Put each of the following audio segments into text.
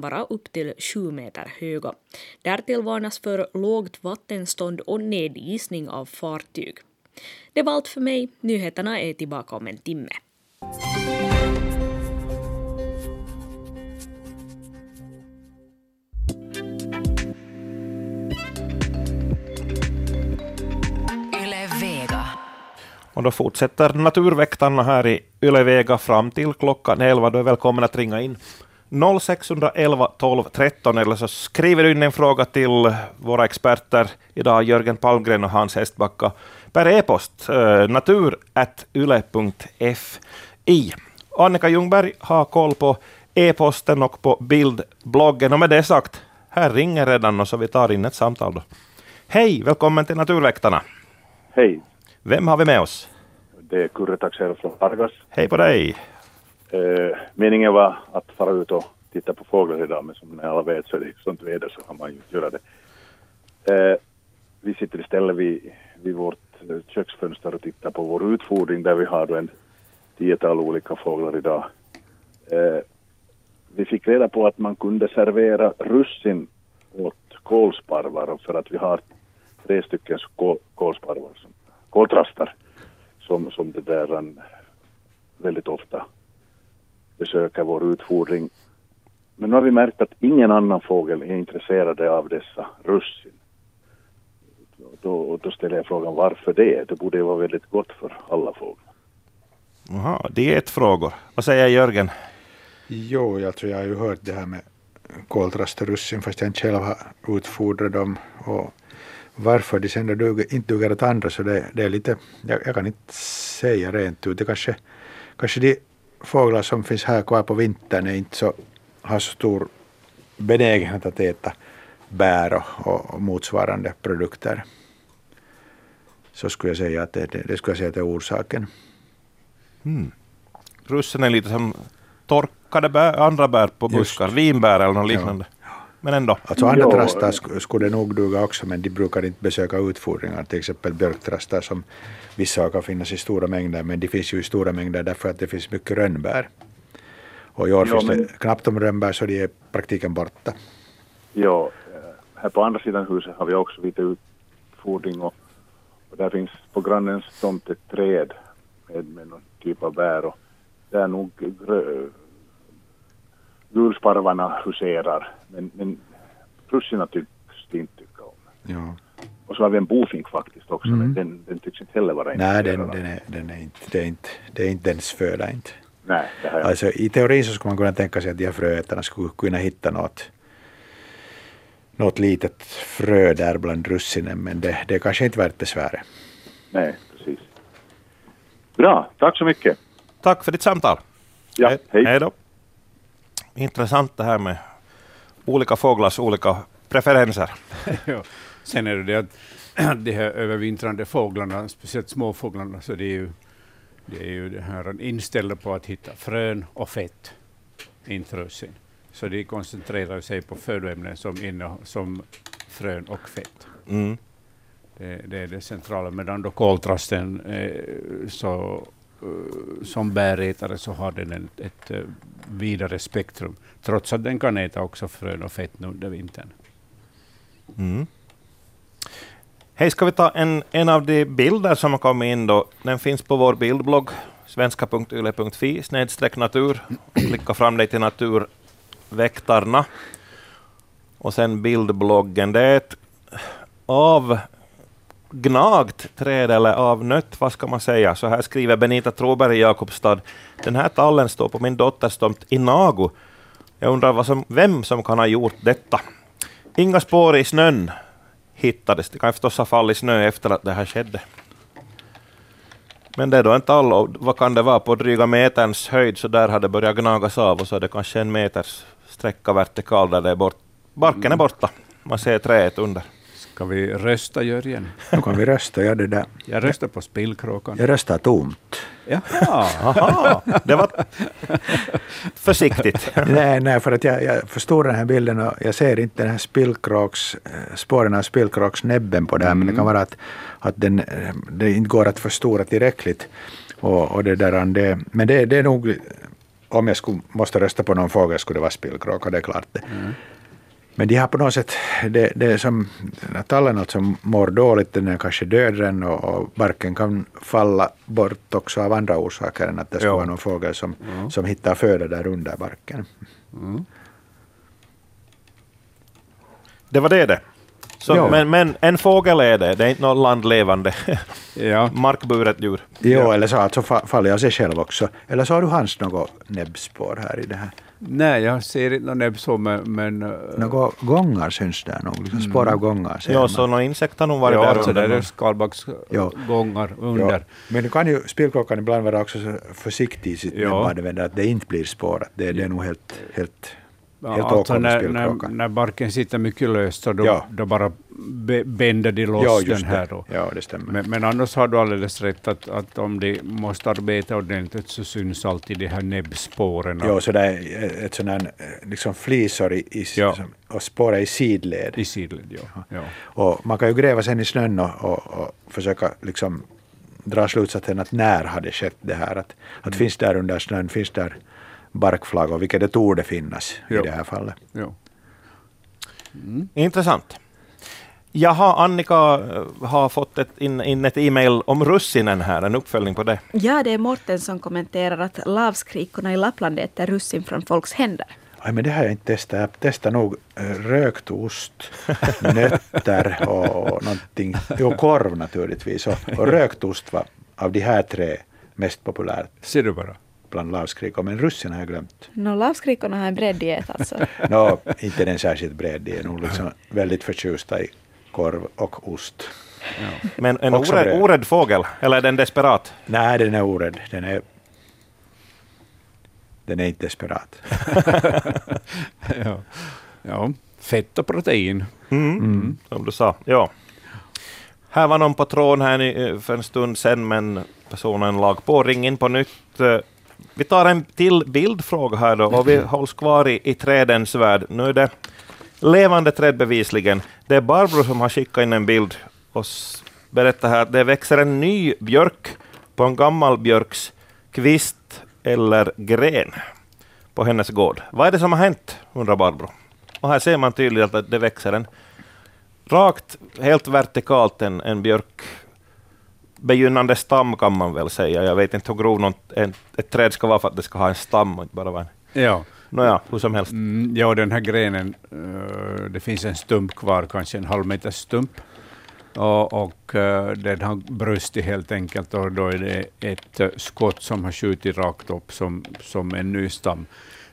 vara upp till sju meter höga. Därtill varnas för lågt vattenstånd och nedisning av fartyg. Det var allt för mig. Nyheterna är tillbaka om en timme. Och då fortsätter Naturväktarna här i Ylevega fram till klockan 11. Du är välkommen att ringa in 0611 12 13 eller så skriver du in en fråga till våra experter idag, Jörgen Palmgren och Hans Hestbacka, per e-post eh, natur.yle.fi. Annika Ljungberg har koll på e-posten och på bildbloggen. Och med det sagt, här ringer redan och så vi tar in ett samtal då. Hej, välkommen till Naturväktarna. Hej. Vem har vi med oss? Det är Kurre Taxero från Argas. Hej på dig. Eh, meningen var att fara ut och titta på fåglar idag, men som ni alla vet så är det sånt väder så kan man ju inte göra det. Eh, vi sitter istället vid, vid vårt eh, köksfönster och tittar på vår utfodring där vi har då en tiotal olika fåglar idag. Eh, vi fick reda på att man kunde servera russin åt kolsparvar för att vi har tre stycken kol, kolsparvar, som, koltrastar som, som det där eh, väldigt ofta besöker vår utfodring. Men nu har vi märkt att ingen annan fågel är intresserad av dessa russin. Då, då ställer jag frågan varför det? Det borde ju vara väldigt gott för alla fåglar. Jaha, dietfrågor. Vad säger Jörgen? Jo, jag tror jag har ju hört det här med koltrast och russin fast jag inte själv har utfodrat dem. Och varför de sen duger, inte duger åt andra så det, det är lite, jag, jag, kan inte säga rent ut. Det kanske, kanske de fåglar som finns här kvar på vintern är inte så, har så stor benägenhet att äta bär och, och motsvarande produkter. Så skulle jag säga att det, det, skulle jag säga att är orsaken. Mm. Russen är lite som torkade bär, andra bär på buskar, Just. vinbär eller något liknande. Ja. Men ändå. Alltså andra trastar skulle nog duga också, men de brukar inte besöka utfodringar. Till exempel björktrastar som vissa kan finnas i stora mängder, men de finns ju i stora mängder därför att det finns mycket rönnbär. Och i år finns men... det knappt om rönnbär så de är praktiken borta. Ja, eh, här på andra sidan huset har vi också lite utfodring och, och där finns på grannens tomt ett träd med, med någon typ av bär och där nog gulsparvarna huserar. Men, men russina tycks de inte tycka om. Ja. Och så har vi en bofink faktiskt också, mm. men den, den tycks inte heller vara Nej, den, den, är, den är inte, det, är inte, det är inte dens föda. Inte. Nej, det har jag. Alltså, I teorin så skulle man kunna tänka sig att de här fröätarna skulle kunna hitta något, något litet frö där bland russinen, men det, det är kanske inte värt besväret. Nej, precis. Bra, tack så mycket. Tack för ditt samtal. Ja, hej. Hej då intressant det här med olika fåglars olika preferenser. ja. Sen är det det att de här övervintrande fåglarna, speciellt småfåglarna, så det är ju det, är ju det här inställda på att hitta frön och fett, inte russin. Så de koncentrerar sig på födoämnen som, som frön och fett. Mm. Det, det, är det centrala, medan då koltrasten eh, så Eh, som bärätare så har den ett, ett eh, vidare spektrum, trots att den kan äta också frön och fett under vintern. Mm. Hej, ska vi ta en, en av de bilder som har kommit in då? Den finns på vår bildblogg, svenska.yle.fi snedstreck natur. Klicka fram dig till Naturväktarna. Och sen bildbloggen. Det är ett av gnagt träd eller avnött, vad ska man säga? Så här skriver Benita Troberg i Jakobstad. Den här tallen står på min dotters tomt i Nago. Jag undrar vad som, vem som kan ha gjort detta. Inga spår i snön hittades. Det kan förstås ha fallit snö efter att det här skedde. Men det är då en tall, och vad kan det vara, på dryga meterns höjd, så där har det börjat gnagas av, och så är det kanske en meters sträcka vertikal där det är bort, barken är borta. Man ser träet under. Ska vi rösta, Jörgen? Nu kan vi rösta, ja det där. Jag röstar på spillkråkan. Jag röstar tomt. Jaha, det var försiktigt. nej, nej, för att jag, jag förstår den här bilden och jag ser inte den här spillkråks, eh, spåren av spillkråksnäbben på det här, mm. men det kan mm. vara att, att den, eh, det inte går att förstora tillräckligt. Och, och det där, det, men det, det är nog om jag skulle, måste rösta på någon fågel skulle det vara spillkråka, det är klart det. Men de har på något sätt, det, det är som något som mår dåligt, den är kanske död och, och barken kan falla bort också av andra orsaker än att det Ja. vara någon fågel som, som hittar föda där under barken. Det var det det. Så, Ja. men, men en fågel är det, det är inte något landlevande Ja, markburet djur. Jo, eller så alltså fa- faller av sig själv också. Eller så har du hans något näbbspår här i det här. Nej, jag ser inte någon näbb så, men... men eh, Något gångar syns där nog, liksom spår av gångar ser Ja, så någon insekt har nog varit ja, där alltså under. där är skalbaggsgångar Ja. under. Ja, men nu kan ju spillkråkan ibland vara också så försiktig i sitt Ja. näbbande att det inte blir spår. Att Det, det är nog helt, helt, Ja, helt alltså okej med när, när, när barken sitter mycket löst så då, Ja. då bara bänder de loss Ja, den här. det. Då. Ja, det stämmer. Men, men annars har du alldeles rätt att, att om de måste arbeta ordentligt så syns alltid de här näbbspåren Ja, så det är ett här, eh, liksom flisor i, i, Ja. som- och spåret i sidled. i sidled. Ja. Ja. Och man kan ju gräva sen i snön och, och, och försöka liksom dra slutsatsen att när har det skett det här. Att, att Mm. finns där under snön, finns där barkflaggor, vilket det torde finnas Ja. i det här fallet. Ja. Intressant. Jaha, Annika eh, har fått ett, in, in ett e-mail om russinen här, en uppföljning på det. Ja, det är Morten som kommenterar att lavskrikorna i Lappland äter russin från folks händer. Aj, men det har jag inte testat. Jag testar nog eh, rökt ost, nötter och, och någonting. Jo, korv naturligtvis. Och, och rökt ost var av de här tre mest populärt Ser du bara. bland lavskrikor. Men russin har jag glömt. Nå, lavskrikorna har en bred diet alltså. Nå, inte den särskilt bred. De är nog liksom väldigt förtjusta i korv och ost. Men en orädd, orädd fågel, eller är den desperat? Nej, den är orädd. Den är, den är inte desperat. ja. ja. Fett och protein. Mm. Som du sa. Ja. Här var någon på tråden här ni- för en stund sedan, men personen lag på. Ring in på nytt. Eh, Vi tar en till bildfråga här då, och vi hålls kvar i, i trädens värld. Nu är det levande träd bevisligen. Det är Barbro som har skickat in en bild och berättar här att det växer en ny björk på en gammal björks kvist eller gren på hennes gård. Vad är det som har hänt, undrar Barbro. Och här ser man tydligt att det växer en rakt, helt vertikalt en, en björk begynnande stam kan man väl säga. Jag vet inte hur grov något, en, ett träd ska vara för att det ska ha en stam och inte bara vara en... Ja. Nåja, hur som helst. Mm, ja, den här grenen, eh, det finns en stump kvar, kanske en halv meter stump. Och, och eh, den har brustit helt enkelt och då är det ett eh, skott som har skjutit rakt upp som, som en ny stam.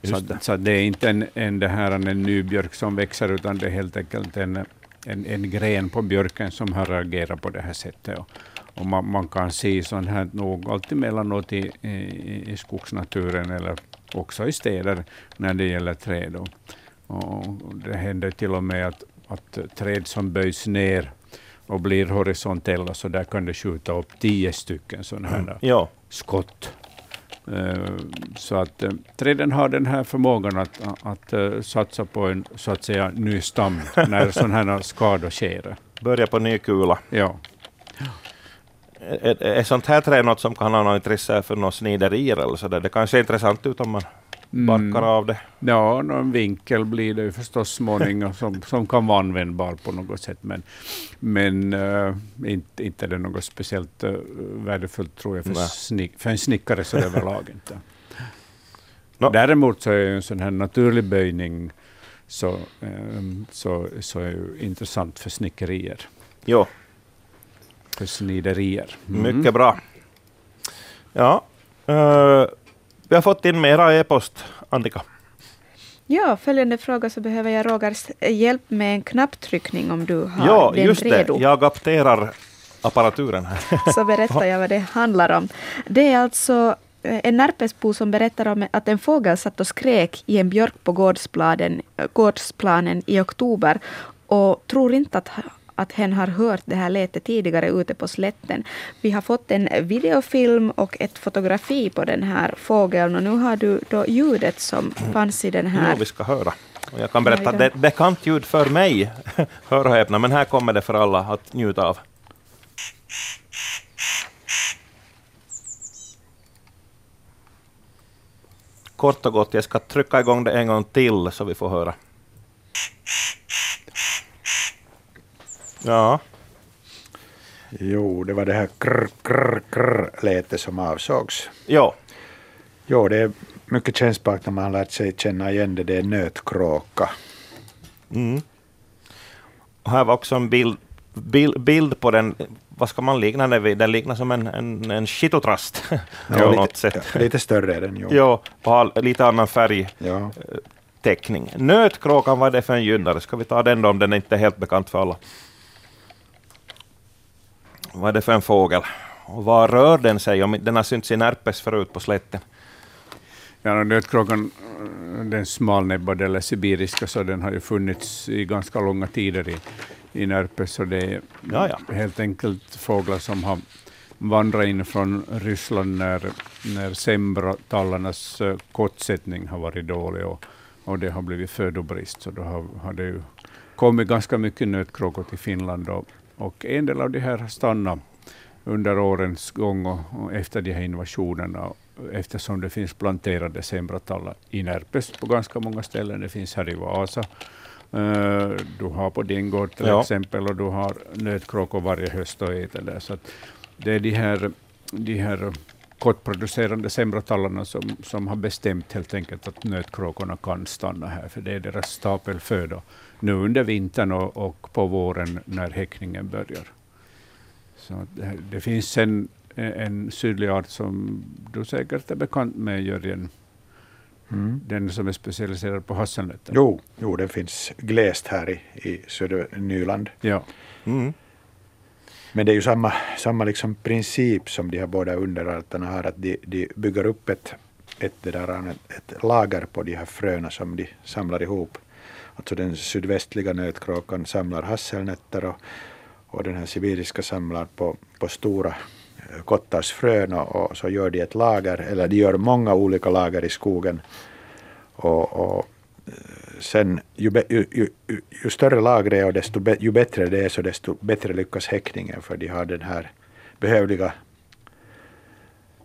Så, att- så det är inte en, en, det här, en ny björk som växer, utan det är helt enkelt en, en, en gren på björken som har reagerat på det här sättet. Och, och man, man kan se sånt här nog alltid mellanåt i, i, i skogsnaturen eller också i städer när det gäller träd. Och, och det händer till och med att, att träd som böjs ner och blir horisontella, så där kan det skjuta upp tio stycken sådana här Ja, skott. Eh, Så att eh, träden har den här förmågan att, att eh, satsa på en så att säga ny stam när sådana här skador sker. börja på ny kula. Ja. Är, är sånt här träd något som kan ha något intresse för några sniderier eller så där? Det kan se intressant ut om man barkar av det. Ja, någon vinkel blir det ju förstås småningom som, som kan vara användbar på något sätt. Men, men uh, inte, inte är det något speciellt uh, värdefullt tror jag för, snick, för en snickare så överlag inte. Nå. Däremot så är ju en sån här naturlig böjning så, ehm, så, så är ju intressant för snickerier, Jo, för sniderier. Mm. mycket bra. Ja, eh, vi har fått in mera e-post, Annika. Ja, följande fråga så behöver jag Rogers hjälp med en knapptryckning om du har Ja, den just redo. det. Jag apterar apparaturen här. Så berättar jag vad det handlar om. Det är alltså eh, en närpesbo som berättar om att en fågel satt och skrek i en björk på gårdsplanen, gårdsplanen i oktober och tror inte att att hen har hört det här lätet tidigare ute på slätten. Vi har fått en videofilm och ett fotografi på den här fågeln och nu har du då ljudet som fanns i den här. Jo, vi ska höra. Och jag kan berätta att det är ett bekant ljud för mig, hör och häpna, men här kommer det för alla att njuta av. kort och gott, jag ska trycka igång det en gång till så vi får höra. Ja. Jo, det var det här krr, krr, krr lätet som avsågs. Ja. Jo, det är mycket kännbart när man har lärt sig känna igen det. Det är nötkråka. Mm. Och här var också en bild, bild, bild på den. Vad ska man likna den vid? Den liknar som en, en, en skitotrast. Ja, lite. Ja, lite större är den. Jo. Ja, på lite annan färg. Ja. teckning. Nötkråkan, vad är det för en gynnare? Ska vi ta den då om den inte är helt bekant för alla? Vad är det för en fågel? Och var rör den sig? Om den har synts i Närpes förut på slätten. Ja, nötkråkan, eh, den smalnäbbade eller sibiriska, så den har ju funnits i ganska långa tider i, i Närpes. Så det är Ja, ja. helt enkelt fåglar som har vandrat in från Ryssland när, när sembratallarnas eh, kottsättning har varit dålig och, och det har blivit födobrist. Så då har, har det ju kommit ganska mycket nötkråkor till Finland och, och en del av de här har stannat under årens gång och, och efter de här invasionerna eftersom det finns planterade sembratallar i Närpes på ganska många ställen. Det finns här i Vasa. Eh, du har på din gård till Ja. exempel och du har nötkråkor varje höst och äter där. Så det är de här, de här kottproducerande sembratallarna som, som har bestämt helt enkelt att nötkråkorna kan stanna här, för det är deras stapelföda nu under vintern och, och på våren när häckningen börjar. Så det, det finns en, en sydlig art som du säkert är bekant med, Jörgen. Mm. Den som är specialiserad på hasselnötter. Jo, jo, det finns glest här i, i södra Nyland. Ja. Mm. Men det är ju samma, samma liksom princip som de här båda underarterna har, att de, de bygger upp ett, ett, där, ett, ett lager på de här fröna som de samlar ihop. Alltså den sydvästliga nötkråkan samlar hasselnötter och, och den här sibiriska samlar på, på stora eh, kottars frön. och, och så gör de ett lager, eller de gör många olika lager i skogen. Och, och eh, sen ju, be, ju, ju, ju, ju större lagret är och desto be, ju bättre det är så desto bättre lyckas häckningen för de har den här behövliga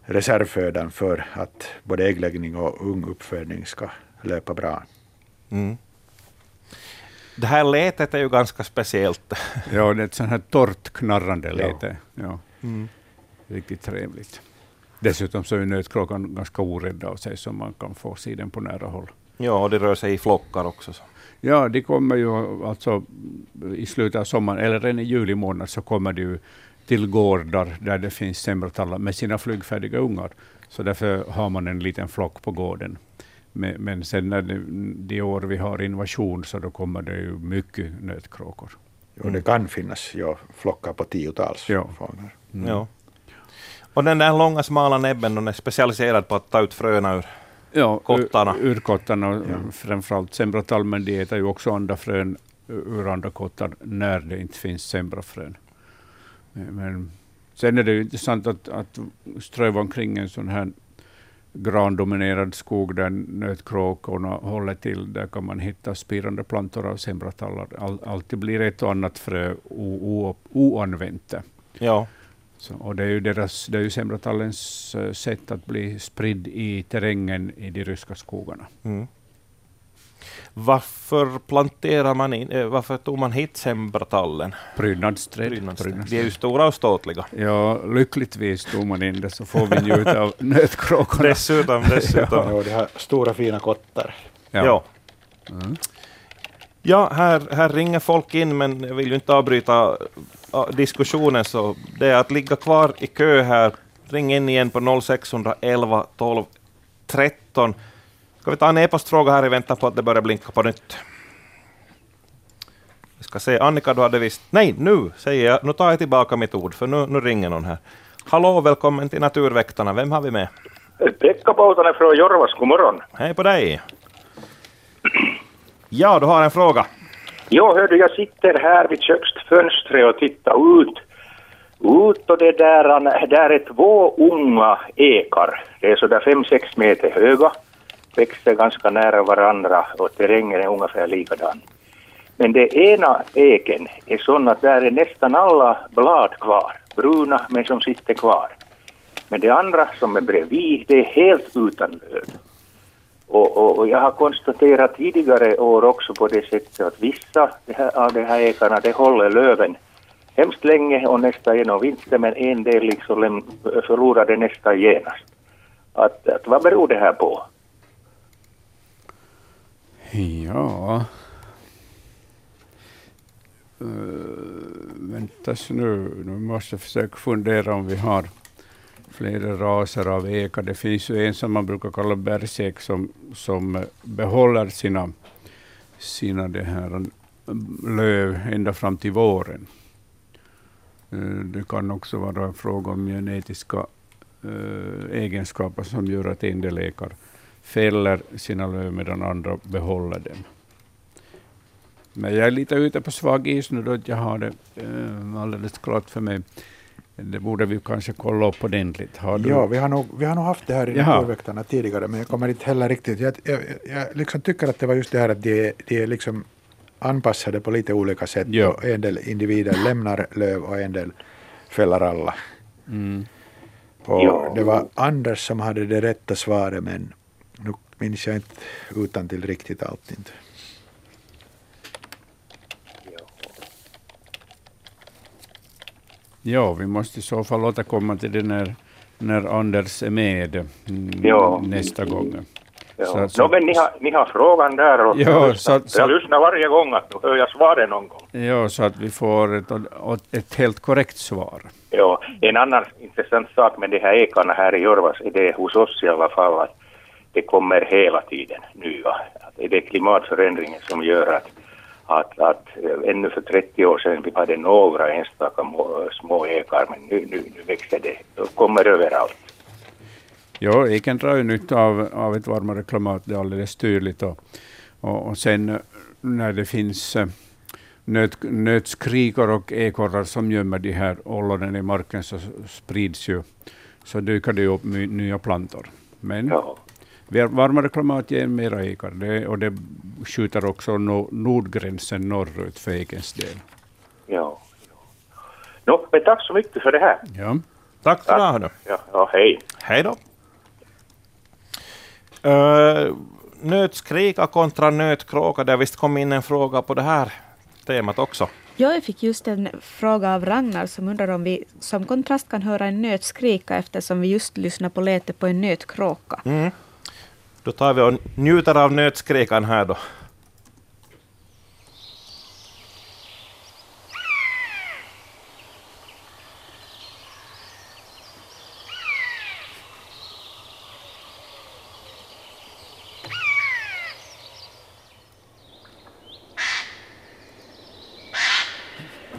reservfödan för att både äggläggning och unguppfödning ska löpa bra. Mm. Det här lätet är ju ganska speciellt. ja, det är ett sånt här torrt knarrande Ja. läte. Ja. Mm. Riktigt trevligt. Dessutom så är nötkråkan ganska orädd av sig, så man kan få se den på nära håll. Ja, och det rör sig i flockar också. Så. Ja, de kommer ju alltså i slutet av sommaren, eller redan i juli månad, så kommer de ju till gårdar där det finns sembratallar med sina flygfärdiga ungar. Så därför har man en liten flock på gården. Men, men sen när det, de år vi har invasion, så då kommer det ju mycket nötkråkor. Och det kan finnas ja, flockar på tiotals Ja. fåglar. Mm. Ja. Och den där långa smala näbben, den är specialiserad på att ta ut fröna ur. Ja, Kottarna. Ur, ur kottarna, Ja. framförallt sembratal, men de äter ju också andra frön ur andra kottar när det inte finns sembrafrön. Men- Men sen är det ju intressant att, att ströva omkring en sån här grandominerad skog där nötkråkorna håller till. Där kan man hitta spirande plantor av sembratallar. All, alltid blir ett och annat frö o, o, oanvänt. Ja. Så, och det är ju, deras, det är ju semratallens eh, sätt att bli spridd i terrängen i de ryska skogarna. Mm. Varför planterar man in, eh, varför tog man hit sembratallen? Prydnadsträd. Prydnadsträd. De är ju stora och ståtliga. Ja, lyckligtvis tog man in det så får vi njuta av nötkråkorna. Dessutom, dessutom. Ja, de har stora fina kottar. Ja. Ja. Mm. här, här ringer folk in, men jag vill ju inte avbryta diskussionen, så det är att ligga kvar i kö här. Ring in igen på 0611 12 13. Ska vi ta en e-postfråga här i väntan på att det börjar blinka på nytt? Vi ska se, Annika, du hade visst... Nej, nu säger jag, nu tar jag tillbaka mitt ord, för nu, nu ringer någon här. Hallå, välkommen till Naturväktarna. Vem har vi med? Pekka Poutanen från Jorvas, god morgon. Hej på dig! Ja, du har en fråga. Jo, hördu, jag sitter här vid köksfönstret och tittar ut. Ut och det där, där är två unga ekar. Det är sådär fem sex meter höga. Växer ganska nära varandra och terrängen är ungefär likadan. Men det ena eken är sån att där är nästan alla blad kvar. Bruna, men som sitter kvar. Men det andra som är bredvid, det är helt utan löv. Och, och, och jag har konstaterat tidigare år också på det sättet att vissa det här, av de här ekarna det håller löven hemskt länge och nästa genom vintern men en del liksom förlorar det nästa genast. Att, att, vad beror det här på? Ja... Eh, uh, väntas nu, nu måste jag försöka fundera om vi har flera raser av ekar. Det finns ju en som man brukar kalla bergsek som, som behåller sina, sina det här eh, löv ända fram till våren. Eh, det kan också vara en fråga om genetiska uh, egenskaper som gör att en del ekar fäller sina löv medan andra behåller dem. Men jag är lite ute på svag is nu då jag har det uh, alldeles klart för mig. Det borde vi kanske kolla upp ordentligt. Har du... Ja, vi har, nog, vi har nog haft det här i naturväktarna tidigare, men jag kommer inte heller riktigt... Jag, jag, jag liksom tycker att det var just det här att de, de är liksom anpassade på lite olika sätt. Ja. En del individer lämnar löv och en del fäller alla. Mm. Och ja. Det var Anders som hade det rätta svaret, men minns jag inte utan till riktigt allt. Inte. Ja, vi måste i så fall återkomma till det när, när Anders är med mm, ja. nästa gång. Ja. Så, så, no, men ni har, ni har frågan där och ja, jag, så, så, jag lyssnar varje gång att nu hör jag svaret någon gång. Ja, så att vi får ett, ett helt korrekt svar. Ja, en annan intressant sak med de här ekarna här i Jorvas är det hos oss i alla fall att det kommer hela tiden nya. Det är klimatförändringen som gör att att, att eh, ännu för 30 år sedan vi hade några enstaka små ekar, men nu, nu, nu växer det, de kommer överallt. Ja, eken drar ju nytta av, av ett varmare klimat, det är alldeles tydligt. Och, och, och sen eh, när det finns eh, nöt, nötskrikor och ekorrar som gömmer de här ollonen i marken så sprids ju, så dyker det upp nya plantor. Men ja. Varmare klimat ger mera ekar det, och det skjuter också no, nordgränsen norrut för ekens del. Ja. No, men tack så mycket för det här. Ja. Tack för tack. det. Ja, ja, hej. Hej då. Uh, nötskrika kontra nötkråka, det har visst kommit in en fråga på det här temat också. Ja, jag fick just en fråga av Ragnar som undrar om vi som kontrast kan höra en nöt skrika eftersom vi just lyssnar på lätet på en nötkråka. Mm. Då tar vi och njuter av nötskrikan här då.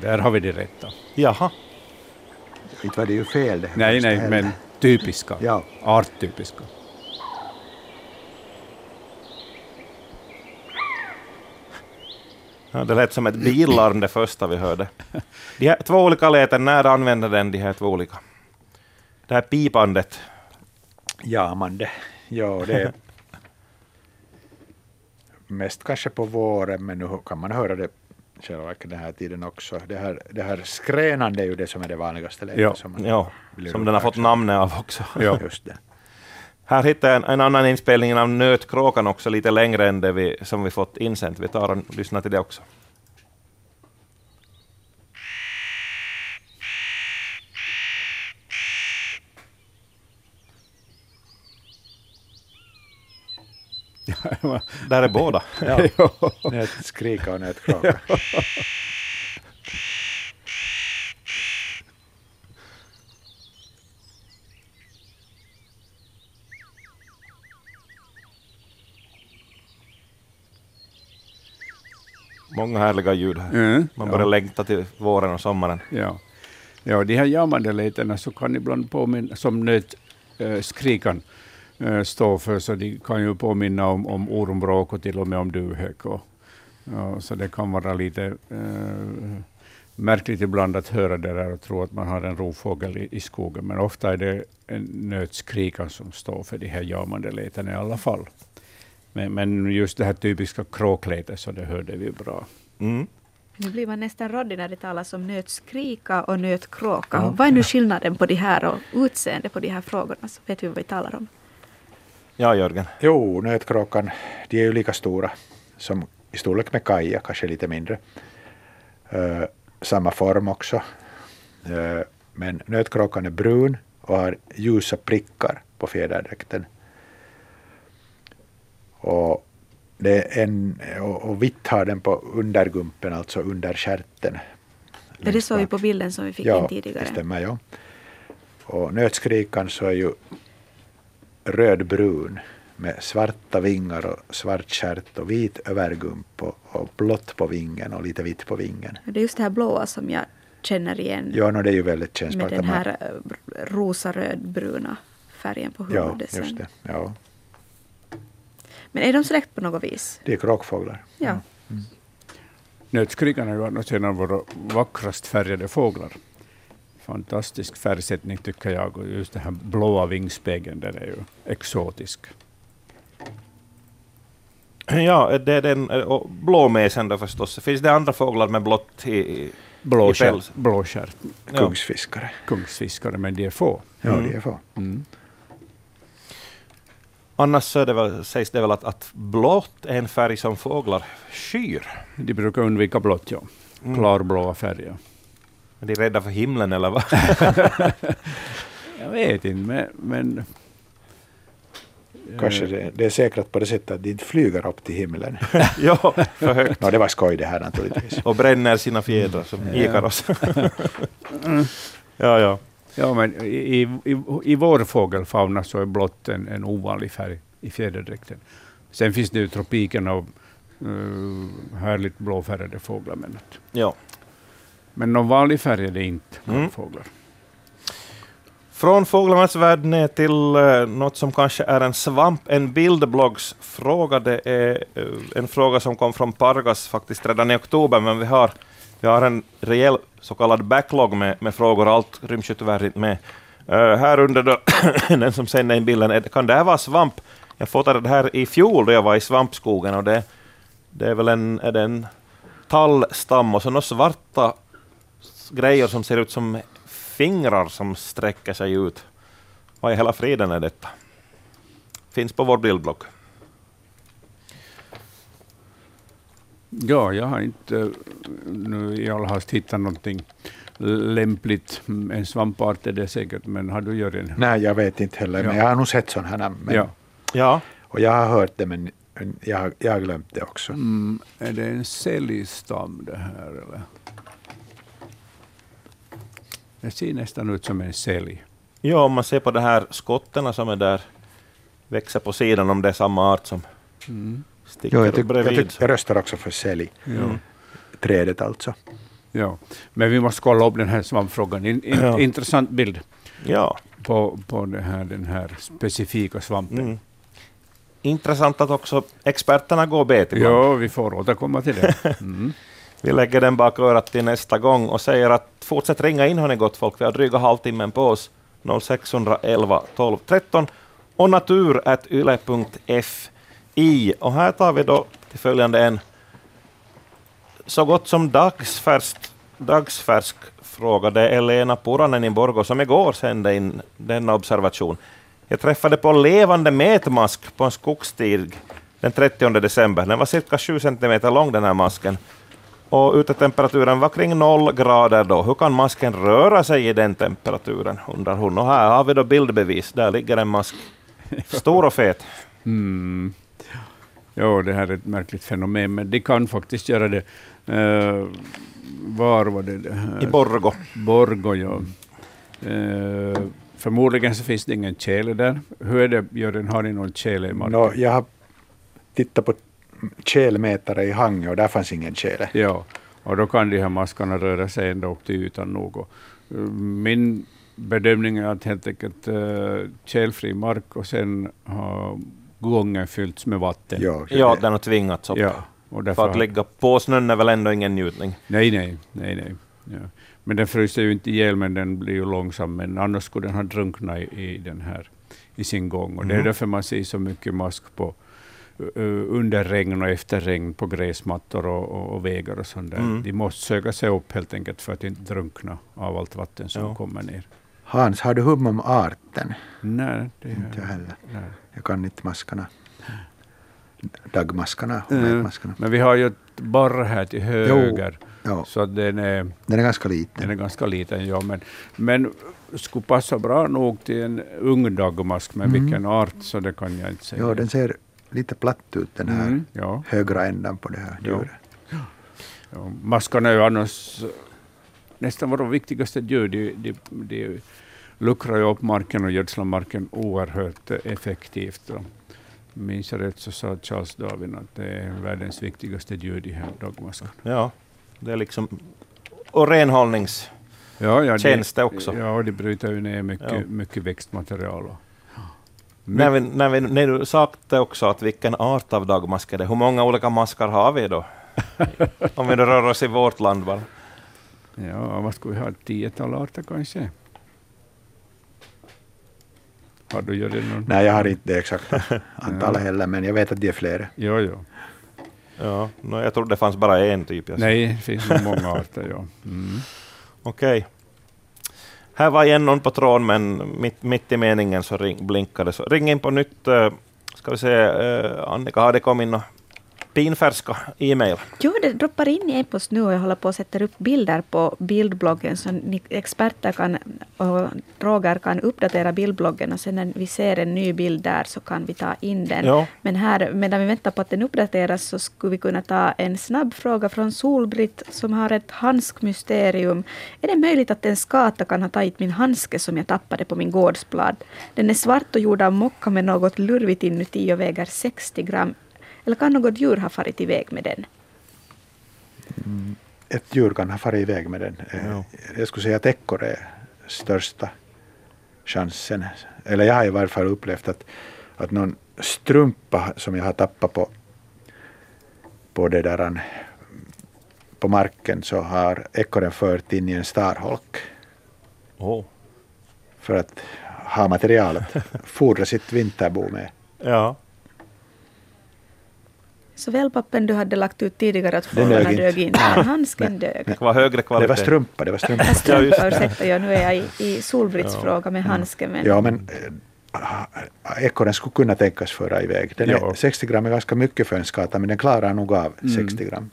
Där har vi det rätta. Jaha. Inte var det ju fel det. Nej, nej, men typiska. Ja. Arttypiska. Ja, det lät som ett billarm det första vi hörde. De här två olika läten, när använder den de här två olika? Det här pipandet. Jamande. Ja, det är mest kanske på våren, men nu kan man höra det själva den här tiden också. Det här, det här skränande är ju det som är det vanligaste lätet. Ja, som, ja, som den har fått namnet av också. Ja. Just det. Här hittar jag en, en, annan inspelning av Nötkråkan också, lite längre än det vi, som vi fått insänt. Vi tar och lyssnar till det också. Där är båda. Ja. Nötskrika och nötkråka. Många härliga ljud här. Mm, Man börjar ja. längta till våren och sommaren. Ja, ja de här jamande lätena så kan ibland påminna, som nötskrikan äh, äh, står för, så de kan ju påminna om, om ormbråk och till och med om duvhök. Och, ja, så det kan vara lite äh, märkligt ibland att höra det där och tro att man har en rovfågel i, i skogen, men ofta är det en nötskrikan som står för de här jamande lätena i alla fall. Men, men just det här typiska kråklätet, så det hörde vi bra. Mm. Nu blir man nästan råddig när det talas om nötskrika och nötkråka. Ja. Vad är nu skillnaden på de här och utseende på de här frågorna? Så vet vi vad vi talar om. Ja, Jörgen. Jo, nötkråkan, de är ju lika stora som i storlek med kaja, kanske lite mindre. Uh, samma form också. Uh, men nötkråkan är brun och har ljusa prickar på fjäderdräkten. Och, det är en, och, och vitt har den på undergumpen, alltså under stjärten. Ja, det såg vi på bilden som vi fick ja, in tidigare. det stämmer. Ja. Och nötskrikan så är ju rödbrun med svarta vingar och svart stjärt och vit övergump och, och blått på vingen och lite vitt på vingen. Det är just det här blåa som jag känner igen Ja, no, det är ju väldigt kännbart. med den här eh, rosa-rödbruna färgen på Ja, huvudet. sen. just det. Ja. Men är de släkt på något vis? Det är kråkfåglar. Ja. Nötskrikan är ju annars en av våra vackrast färgade fåglar. Fantastisk färgsättning tycker jag och just den här blåa vingspegeln den är ju exotisk. Ja, det är den och blåmesen då förstås. Finns det andra fåglar med blått i, i Blåstjärt, päls. blåstjärt, Ja. Kungsfiskare. kungsfiskare, men de är få. Ja, Mm. det är få. Mm. Annars så det väl, sägs det väl att, att blått är en färg som fåglar skyr. De brukar undvika blått, ja. Mm. Klarblåa färger. Är de rädda för himlen eller vad? Jag vet inte, men... men Kanske eh, det, det är säkrat på det sättet att de inte flyger upp till himlen. ja, för högt. Nå, det var skoj det här naturligtvis. Och bränner sina fjädrar som Ikaros. ja, ja. Ja, men i, i, i vår fågelfauna så är blått en, en ovanlig färg i fjäderdräkten. Sen finns det ju tropiken av uh, härligt blåfärgade fåglar. Men, ja. men någon vanlig färg är det inte Mm. fåglar. Från fåglarnas värld ner till uh, något som kanske är en svamp, en bildbloggsfråga. Det är eh, en fråga som kom från Pargas faktiskt redan i oktober, men vi har, vi har en rejäl så kallad backlog med, med frågor. Allt ryms ju tyvärr inte med. Uh, här under då, den som sänder in bilden, är- kan det här vara svamp? Jag fotade det här i fjol då jag var i svampskogen och det, det är väl en, är det en tallstam och så några svarta grejer som ser ut som fingrar som sträcker sig ut. Vad i hela friden är detta? Finns på vår bildblock. Ja, jag har inte nu i all hast hittat någonting lämpligt. En svampart är det säkert, men har du Jörgen? Nej, jag vet inte heller, men Ja. jag har nog sett sådana här. Men, Ja. Ja, Och jag har hört det, men men jag, har- jag har glömt det också. Mm, är det en säljstam det här? Eller? Det ser nästan ut som en sälj. ja, om man ser på de här skotterna som är där, växer på sidan om det är samma art som Mm. Sticker Jo, jag, tyck, jag, bredvid. tyck, jag röstar också för sälj. Ja. Trädet alltså. Ja. Men vi måste kolla upp den här svampfrågan. In, in, Ja. Intressant bild Ja. på, på det här, den här specifika svampen. Mm. Intressant att också experterna går bet ibland. Ja, vi får återkomma till det. Mm. Vi lägger den bak örat till nästa gång och säger att fortsätt ringa in hörni gott folk. Vi har dryga halvtimmen på oss. 0611 12 13 och natur.yle.fi. I. Och här tar vi då till följande en så gott som dagsfärsk, dagsfärsk fråga. Det är Lena Puranen i Borgå som igår sände in denna observation. Jag träffade på levande metmask på en skogsstig den 30 december. Den var cirka 7 centimeter lång den här masken. Och utetemperaturen var kring noll grader då. Hur kan masken röra sig i den temperaturen, undrar hon. Och här har vi då bildbevis. Där ligger en mask. Stor och fet. Mm. Ja, det här är ett märkligt fenomen, men de kan faktiskt göra det. Eh, var var det? I Borgå. Borgå, ja. Eh, förmodligen så finns det ingen tjäle där. Hur är det, Jörgen, har ni någon tjäle i marken? Nå, jag har tittat på tjälmätare i Hangö och där fanns ingen tjäle. Ja, och då kan de här maskarna röra sig ända upp till ytan nog. Och, eh, min bedömning är att helt enkelt uh, tjälfri mark och sen har gången fyllts med vatten. Ja, Ja, den har tvingats upp. Ja, och därför För att ligga på snön är väl ändå ingen njutning. Nej, nej, nej, nej. Ja. Men den fryser ju inte ihjäl, men den blir ju långsam. Men annars skulle den ha drunknat i, i den här i sin gång. Och det är Mhm. därför man ser så mycket mask på uh, under regn och efter regn på gräsmattor och, och, och vägar och sånt där. Mm. De måste söka sig upp helt enkelt för att inte drunkna av allt vatten som Ja. kommer ner. Hans, har du hum om arten? Nej, det är Inte jag heller. nej. Jag kan inte maskarna. Dagmaskarna och Mm. nätmaskarna. Men vi har ju ett borr här till höger, Ja, så den är, den är ganska liten. den är ganska liten. Ja, men, men skulle passa bra nog till en ung dagmask, men Mm. vilken art så det kan jag inte säga. Ja, den ser lite platt ut den här Mm, ja. högra ändan på det här Ja. djuret. Ja, maskarna är ju annars nästan våra viktigaste djur. De, de, de luckrar ju upp marken och gödslar marken oerhört effektivt. Och minns jag rätt så sa Charles Darwin att det är världens viktigaste djur, de här dagmaskarna. Ja, det är liksom... Och renhållnings... Ja, ja, det också? Ja, och de bryter ju ner mycket, Ja. mycket växtmaterial. Och, När, vi, när, vi, när du sagt också att vilken art av dagmask är det, hur många olika maskar har vi då? Om vi rör oss i vårt land bara. ja, vad skulle vi ha? Ett tiotal arter kanske? Har du gjort någon? Nej, jag har inte det exakta antalet heller, men jag vet att de är flera. Jo, jo. Ja, no, jag trodde det fanns bara en typ. Jag. Nej, det finns nog många arter. Ja. Mm. Okej. Här var igen någon på tråden, men mitt, mitt i meningen så ring, blinkade så. Ring in på nytt. eh, ska vi se, eh, Annika, har det kommit några pinfärska e-mail? Jo, det droppar in i e-post nu och jag håller på att sätta upp bilder på bildbloggen så ni experter kan, och Roger kan uppdatera bildbloggen och sen när vi ser en ny bild där så kan vi ta in den. Ja. Men här, medan vi väntar på att den uppdateras så skulle vi kunna ta en snabb fråga från Solbritt som har ett handskmysterium. Är det möjligt att en skata kan ha tagit min handske som jag tappade på min gårdsblad? Den är svart och gjord av mocka med något lurvigt inuti och väger 60 gram. Eller kan något djur ha farit iväg med den? Ett djur kan ha farit iväg med den. Ja. Jag skulle säga att ekorre är största chansen. Eller jag har i varje fall upplevt att, att någon strumpa som jag har tappat på, på det där på marken så har ekorren fört in i en starholk Oh. för att ha material att fodra sitt vinterbo med. Ja. Så wellpappen du hade lagt ut tidigare att fåglarna dög dög inte. inte, men handsken dög. Det var högre Det kvalitet. var strumpa, det var strumpa. Jag Ja, det. ursäkta, jag, nu är jag i, i Solbritts Ja. fråga med handsken. Men Ja, men äh, ekorren skulle kunna tänkas föra iväg. Den Ja. är, 60 gram är ganska mycket för en skata, men den klarar nog av Mm. 60 gram.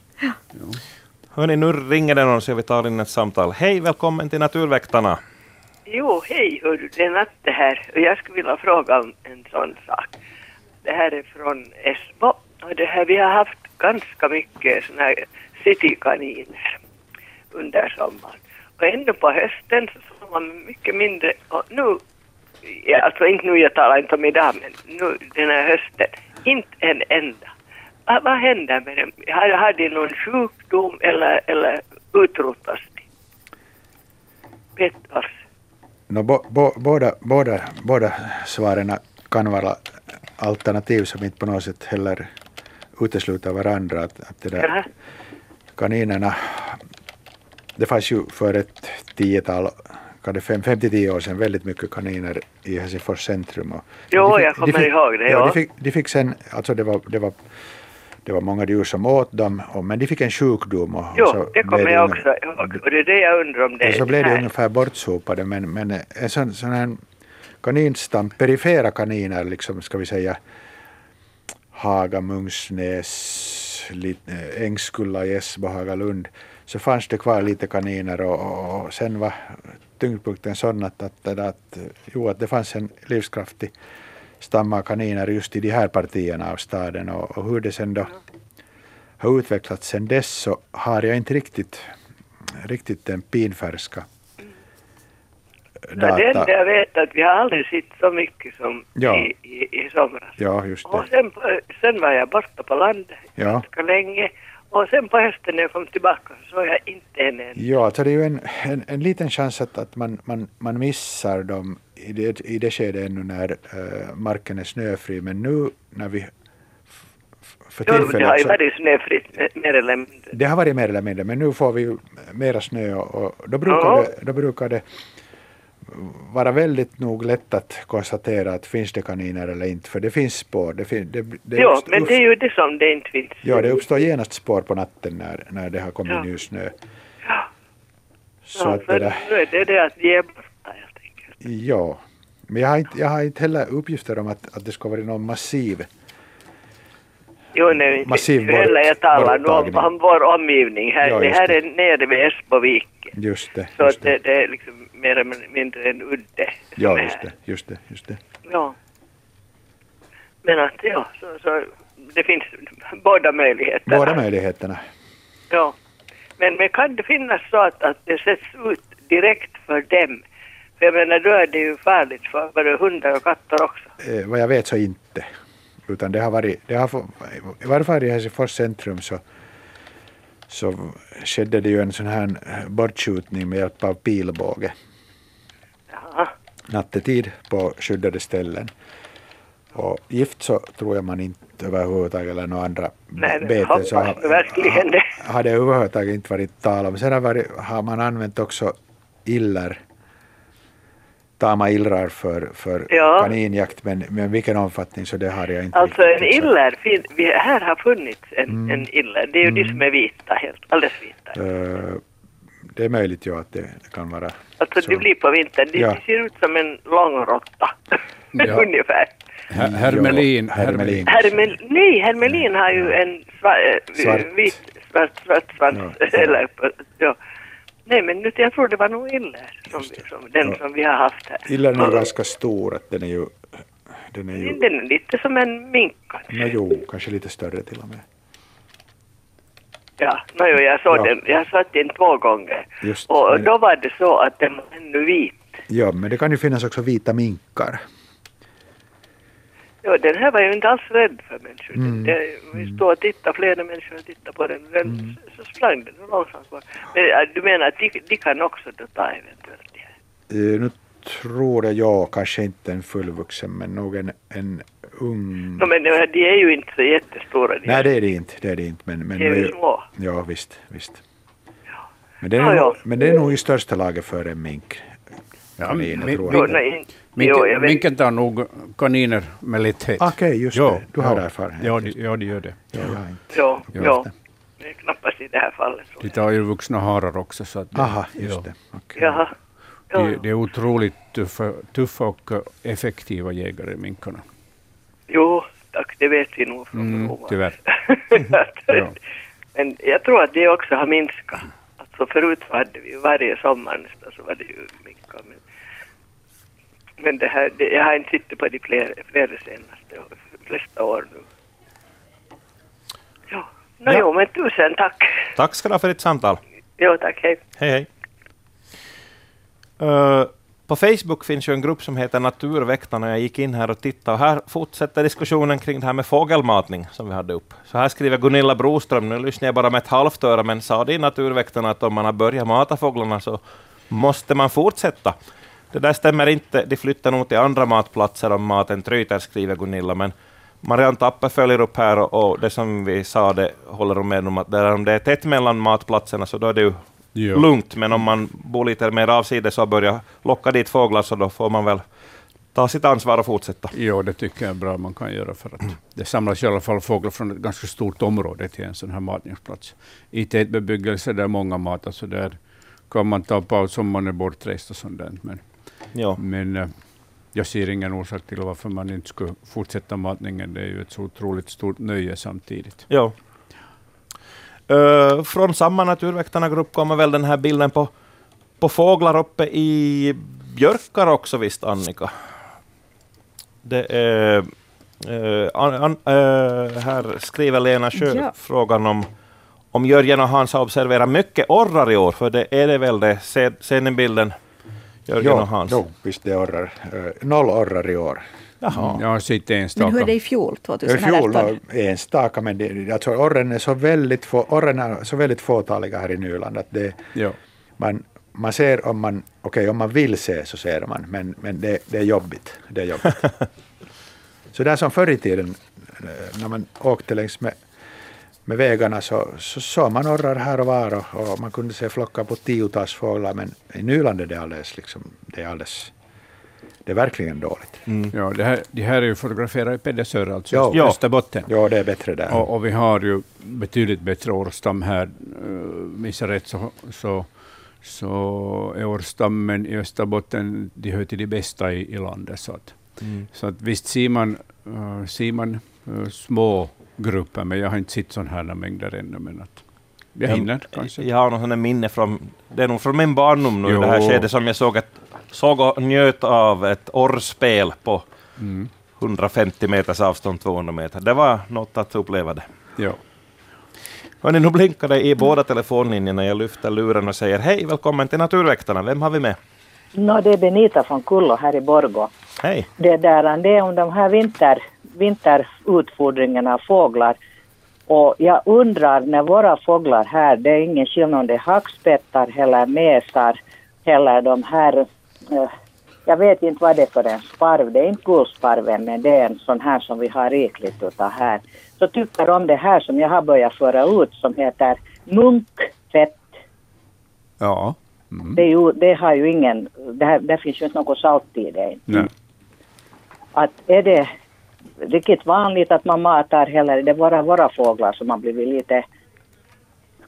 Hörni, nu ringer det någon så vi tar in ett samtal. Hej, välkommen till Naturväktarna. Jo, hej, hördu, det är Natte här jag skulle vilja fråga om en sån sak. Det här är från Esbo och det här, vi har haft ganska mycket såna här citykaniner under sommaren. Och ännu på hösten så såg man mycket mindre och nu, ja, alltså inte nu, jag talar inte om idag, men nu den här hösten, inte en enda. Vad, vad händer med dem? Har, har de någon sjukdom eller, eller utrotas de? Pettars. No, bo, bo, båda, båda, båda svaren kan vara alternativ som inte på något sätt heller utesluter varandra. Att, att det där, kaninerna, det fanns ju för ett tiotal, fem till tio år sedan väldigt mycket kaniner i Helsingfors centrum. Och Jo, de fick- jag kommer de fick, ihåg det, Ja, ja. de, fick, de fick sen, alltså det var, det var det var många djur som åt dem, och, men de fick en sjukdom. Och, Jo, och så det kommer jag också ihåg. Och det är det jag undrar om det och så blev det här. ungefär bortsopade, men, men en sån, sån här kaninstam, perifera kaniner, liksom ska vi säga Haga, Mungsnäs, eh, Ängskulla, Gässbo, Hagalund, så fanns det kvar lite kaniner och, och, och sen var tyngdpunkten sån att, att, att, att, jo, att det fanns en livskraftig stam av kaniner just i de här partierna av staden. Och, och hur det sen då har utvecklats sen dess så har jag inte riktigt, riktigt den pinfärska det enda data. jag vet att vi har aldrig sett så mycket som Ja. i, i, i somras. Ja, just Och det. sen, på- sen var jag borta på landet Ja. ganska länge. Och sen på hösten när jag kom tillbaka så såg jag inte en enda. Ja, alltså det är ju en, en, en liten chans att, att man, man, man missar dem i det, i det skede ännu när eh, marken är snöfri. Men nu när vi för Jo, det har ju varit snöfritt eh, mer eller mindre. det har varit mer eller mindre, men nu får vi ju mera snö och, och då, brukar Ja. det, då brukar det vara väldigt nog lätt att konstatera att finns det kaniner eller inte, för det finns spår. Det fin, det, det uppst- men det är ju det som det inte finns. Ja, det uppstår genast spår på natten när, när det har kommit Ja. ny snö. Ja, Så ja, att det där, nu är det det att är borta helt enkelt. Ja, men jag har inte, jag har inte heller uppgifter om att, att det ska vara någon massiv Jo, nej, Massiv det- heller jag talar nu om, om vår omgivning här. Ja, det här det. är nere vid Esboviken. Just det. Så Just att det. det, det är liksom mer eller mindre en udde. Ja, just det. Just det, just det. Ja. Men att ja, så, så det finns båda möjligheterna. Båda möjligheterna. Ja. Men, men kan det finnas så att, att det sätts ut direkt för dem? För jag menar, då är det ju farligt för både hundar och katter också. Eh, vad jag vet så inte. Utan det har varit, det har, i varje fall i Helsingfors centrum så, så skedde det ju en sån här bortskjutning med hjälp av pilbåge nattetid på skyddade ställen. Och gift så tror jag man inte överhuvudtaget eller några andra Nej, beten så har, verkligen det. har det överhuvudtaget inte varit tal om. Sen har, varit, har man använt också iller, tama illrar för, för Ja. kaninjakt men, men vilken omfattning så det har jag inte Alltså en iller, fin, vi, här har funnits en, Mm. en iller. Det är ju de som är vita, helt, alldeles vita. Eh, det är möjligt ja att det, det kan vara Alltså så. det blir på vintern, de, Ja. ser ut som en lång råtta. Ja. Ungefär. Her- Hermelin. Hermelin. Hermel, nej, hermelin har ju en sva, eh, Svart. vit, svart, svart svans. Ja, svart. eller, ja. Nej, men nu, jag tror det var nog iller, som, som, den Ja. som vi har haft här. Illern är Och- ganska stor, att den är ju, den är ju Den är lite som en mink kanske. no, jo, kanske lite större till och med. Ja, no, jo, jag såg Ja. den, jag sett den två gånger. Just, Och men- då var det så att den var ännu vit. Ja, men det kan ju finnas också vita minkar. Ja, den här var ju inte alls rädd för människor. Mm. Det, vi stod och tittade, flera människor tittade på den. den Mm. Så sprang den långsamt bort. Men ja, du menar att de, de kan också då ta eventuellt det här? Eh, nu tror jag, ja, kanske inte en fullvuxen, men nog en, en ung... No, men de de är ju inte så jättestora. De Nej, det är det inte. Det är det inte men, men de är ju små. Ja, visst, visst. Men det, är Ja, nog, ja. men det är nog i största laget för en mink. Ja, Kanin, min- tror Jo, jag. nej, Minken, jo, jag vet. minken tar nog kaniner med lätthet. Okej, just det. Du har erfarenhet. Ja, de, ja, de gör det. Ja. Jo, Ja. jo. Det är knappast i det här fallet. Så. De tar ju vuxna harar också. Så att det, Aha, just ja. det. Okej. Jaha. Jo, De, de är otroligt tuffa, tuffa och effektiva jägare, minkarna. jo, tack, det vet vi nog från Mm, tyvärr. Ja. Men jag tror att det också har minskat. Alltså förut hade vi varje sommar nästan så var det ju minkar. Men, men det här, det, jag har inte suttit på de flera, flera senaste flesta år nu. Ja, no, Ja. jo, men tusen tack. Tack ska du ha för ditt samtal. Jo, tack, hej. Hej, hej. Eh, på Facebook finns ju en grupp som heter Naturväktarna. Jag gick in här och tittade och här fortsätter diskussionen kring det här med fågelmatning som vi hade upp. Så här skriver Gunilla Broström, nu lyssnar jag bara med ett halvt öra, men sa det i Naturväktarna att om man har börjat mata fåglarna så måste man fortsätta. Det där stämmer inte, de flyttar nog till andra matplatser om maten tryter, skriver Gunilla, men Marianne Tappe följer upp här och, och det som vi sa, det håller hon med om att där, om det är tätt mellan matplatserna så då är det ju Ja. lugnt, men om man bor lite mer avsides och börjar locka dit fåglar så då får man väl ta sitt ansvar och fortsätta. Jo, det tycker jag är bra man kan göra för att det samlas i alla fall fåglar från ett ganska stort område till en sån här matningsplats. I tätbebyggelse där många matar så där kan man ta paus om man är bortrest och sånt där. Men, Ja. men eh, jag ser ingen orsak till varför man inte skulle fortsätta matningen. Det är ju ett så otroligt stort nöje samtidigt. Ja. Uh, från samma Naturväktarna-grupp kommer väl den här bilden på, på fåglar uppe i björkar också visst, Annika? Det är... eh, an, an, eh, här skriver Lena Sjö Ja. frågan om, om Jörgen och Hans har observerat mycket orrar i år, för det är det väl det. Se, ser ni bilden? Jörgen och Ja, Hans? jo, visst det är orrar. Eh, noll orrar i år. Jaha. Jag har sett enstaka. Men hur är det i fjol, I 2018? fjol no, enstaka, men det, alltså orren är så väldigt, få, orren är så väldigt fåtaliga här i Nyland att det, Ja. man, man ser om man, okej om man vill se så ser man, men, men det, det är jobbigt. Det är jobbigt. så där som förr i tiden eh, när man åkte längs med, med vägarna så, så såg man orrar här och var och, och man kunde se flockar på tiotals fåglar, men i Nyland är det alldeles, liksom, det är alldeles, det är verkligen dåligt. Ja, det här, det här är ju fotograferat i Pedersör, alltså Ja. i Österbotten. Ja, det är bättre där. Och, och vi har ju betydligt bättre årstam här. Uh, minns jag rätt så, så så är årstammen i Österbotten de hör till de bästa i, i landet. Så att, Mm. så att visst ser man, uh, ser man uh, små grupper, men jag har inte sett sådana här mängder ännu. Men att jag Ja, hinner kanske. Jag har där minne från, det är nog från min barndom nu, Jo. det här skedet som jag såg, ett, såg och njöt av ett orrspel på Mm. 150 meters avstånd, 200 meter. Det var något att uppleva det. Ja. Hörni, nu blinkar det i båda telefonlinjerna. Jag lyfter luren och säger hej, välkommen till Naturväktarna. Vem har vi med? No, det är Benita från Kullo här i Borgå. Hej. Det, där, det är om de här vinter, vinterutfodringarna av fåglar. Och jag undrar när våra fåglar här, det är ingen skillnad om det är hackspettar eller mesar eller de här, eh, jag vet inte vad det är för en sparv, det är inte gulsparven men det är en sån här som vi har rikligt utav här. Så tycker om det här som jag har börjat föra ut som heter munkfett Ja. Mm. det, ju, det har ju ingen, det, här, det finns ju inte något salt i det. Nej. Att är det riktigt vanligt att man matar eller är det bara våra fåglar som har blivit lite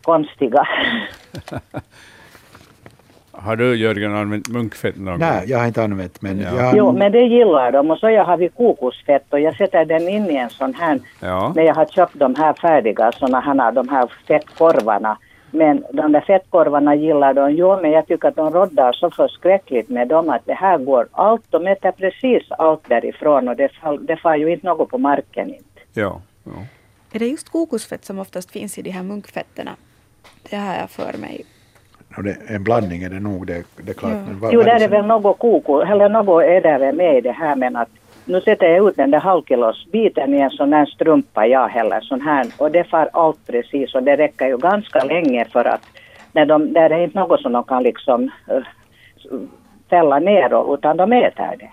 konstiga? Har du Jörgen använt munkfett någon Nej, gång? jag har inte använt men Ja. jag, Jo, men det gillar de och så jag har vi kokosfett och jag sätter den in i en sån här, Ja. när jag har köpt de här färdiga såna här, de här fettkorvarna. Men de där fettkorvarna gillar de ju, men jag tycker att de roddar så förskräckligt med dem att det här går allt, de äter precis allt därifrån och det, det far ju inte något på marken inte. Ja. ja. Är det just kokosfett som oftast finns i de här munkfetterna? Det har jag för mig. och det, en blandning är det nog, det, det är klart. Ja. Men vad- Jo, där är som- väl något koko, eller något är där väl med i det här men att nu sätter jag ut den där halvkilosbiten i en sån här strumpa jag heller sån här och det far allt precis och det räcker ju ganska länge för att när de, där är inte något som de kan liksom uh, fälla ner utan de äter det.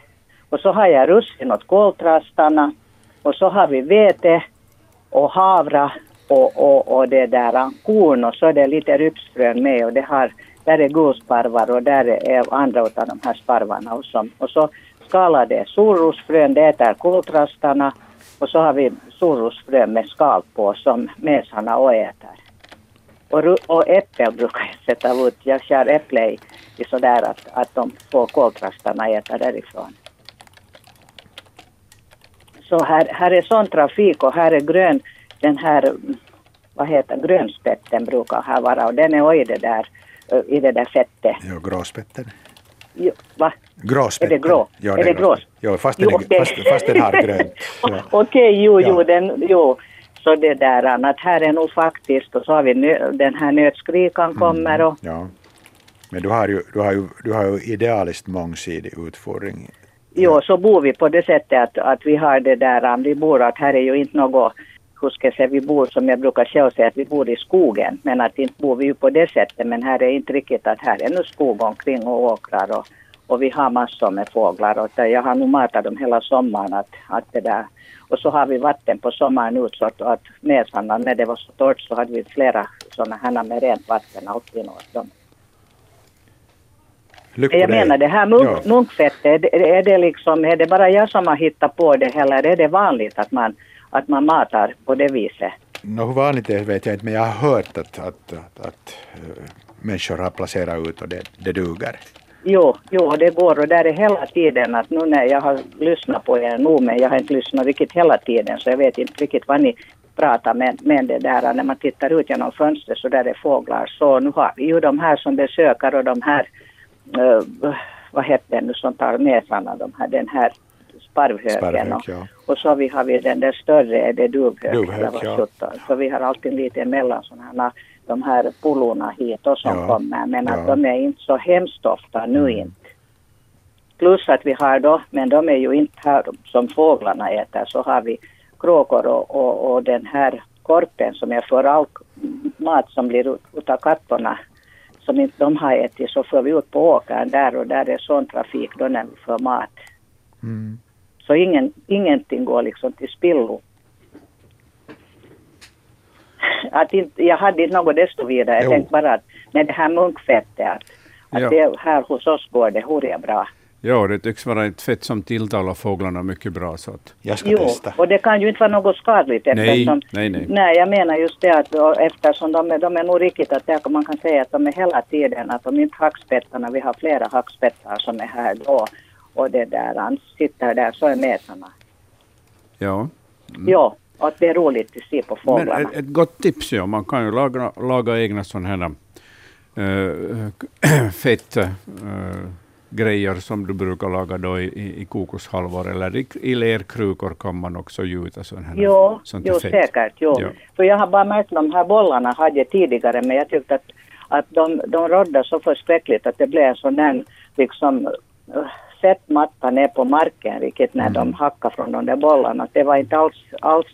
Och så har jag russin åt koltrastarna och så har vi vete och havra och, och, och det där korn och så är det lite rypsfrön med och det har, där är gulsparvar och där är andra av de här sparvarna och, så, och så skalade solrosfrön, det äter koltrastarna och så har vi solrosfrön med skal på som mesarna och äter. Och, och äppel brukar jag sätta ut, jag kör äpple i, i sådär att, att de får koltrastarna äta därifrån. Så här, här är sån trafik och här är grön, den här, vad heter grönspetten brukar här vara och den är i det där, i det där fettet. Ja, gråspetten. Jo, va? Gråspetten. Är det grå? Ja, Är det är grå? grå. Ja, fast den, Jo, okej. fast, fast den har grönt. Ja. Okej, jo, jo, Ja. den, jo. Så det där, att här är nog faktiskt, och så har vi nö, den här nötskrikan kommer och Ja. Men du har ju, du har ju, du har ju idealiskt mångsidig utfodring. Jo, så bor vi på det sättet att, att vi har det där, vi bor att här är ju inte något, hur ska jag säga, vi bor som jag brukar själv säga att vi bor i skogen, men att inte bor vi ju på det sättet, men här är inte riktigt att här är nu skog omkring och åkrar och, och vi har massor med fåglar och jag har nog matat dem hela sommaren att, att det där, och så har vi vatten på sommaren ut så att, att mesarna, när det var så torrt så hade vi flera sådana här med rent vatten alltid åt dem. Jag menar det här munk, munkfettet, är det, är det liksom, är det bara jag som har hittat på det eller är det vanligt att man, att man matar på det viset? Nå, hur vanligt det är vet jag inte, men jag har hört att, att, att, att äh, människor har placerat ut och det, det duger. Jo, jo, det går och där är hela tiden att nu när jag har lyssnat på er nu, men jag har inte lyssnat riktigt hela tiden så jag vet inte riktigt vad ni pratar med, med det där när man tittar ut genom fönstret så där är fåglar. Så nu har vi ju de här som besöker och de här, eh, vad heter det nu som tar mesarna, de här, den här sparvhöken. Sparvhök, och, ja. och så vi har vi den där större, är det duvhök? Duvhök, ja. sjutton. Så vi har alltid lite emellan sådana de här polorna hit och som Ja, kommer. Men att ja. de är inte så hemskt ofta nu Mm. inte. Plus att vi har då, men de är ju inte här som fåglarna äter, så har vi kråkor och, och, och den här korpen som är för all mat som blir ut, utav kattorna som inte de har ätit så får vi ut på åkern där och där är sån trafik då när vi får mat. Mm. Så ingen, ingenting går liksom till spillo. Att inte, jag hade inte något desto vidare. Jag Jo. tänkte bara att med det här munkfettet att, att Ja. det, här hos oss går det hurra bra. Ja, det tycks vara ett fett som tilltalar fåglarna mycket bra. Så att, Jag ska Jo, testa. och det kan ju inte vara något skadligt nej, eftersom... nej, nej. Nej, jag menar just det att eftersom de, är- de är nog riktigt att där man kan säga att de är hela tiden, att de inte hackspettarna, vi har flera hackspettar som är här då och det där, han sitter där, så är metarna. Ja. Ja, och att det är roligt att se på Mm. Men fåglarna. ett, ett gott tips, ja. man kan ju laga, laga egna sådana här äh, fett äh, grejer som du brukar laga då i, i, i kokoshalvor eller i, i lerkrukor kan man också gjuta sån här, Jo, sånt jo fett. säkert. Jo. Ja. För jag har bara märkt de här bollarna hade jag tidigare men jag tyckte att, att de, de rådde så förskräckligt att det blev en sån där liksom uh, fettmatta ner på marken riktigt när de hackade från de där bollarna. Det var inte alls, alls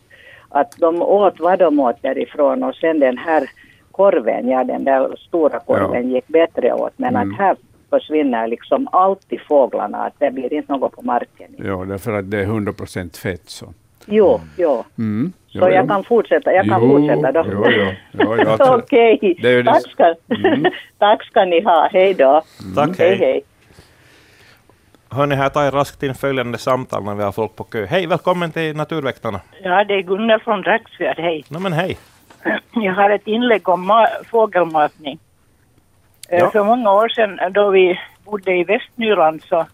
att de åt vad de åt därifrån och sen den här korven, ja den där stora korven gick bättre åt men Mm. att här försvinner liksom alltid fåglarna att det blir inte något på marken. Ja, därför att det är 100 procent fett. Så. Jo, jo. Mm. Så Jo, jag kan fortsätta, jag kan Jo, fortsätta då. jo, jo. Jo, Okej, det- tack, ska, Mm. tack ska ni ha. Hej då. Tack, hej. hej. hej. Hörni, här tar jag raskt in följande samtal när vi har folk på kö. Hej, välkommen till Naturväktarna. Ja, det är Gunnar från Raxfjärd, hej. No, men hej. Jag har ett inlägg om ma- fågelmatning. Eh, Ja. För många år sedan eh, då vi bodde i Västnyland så,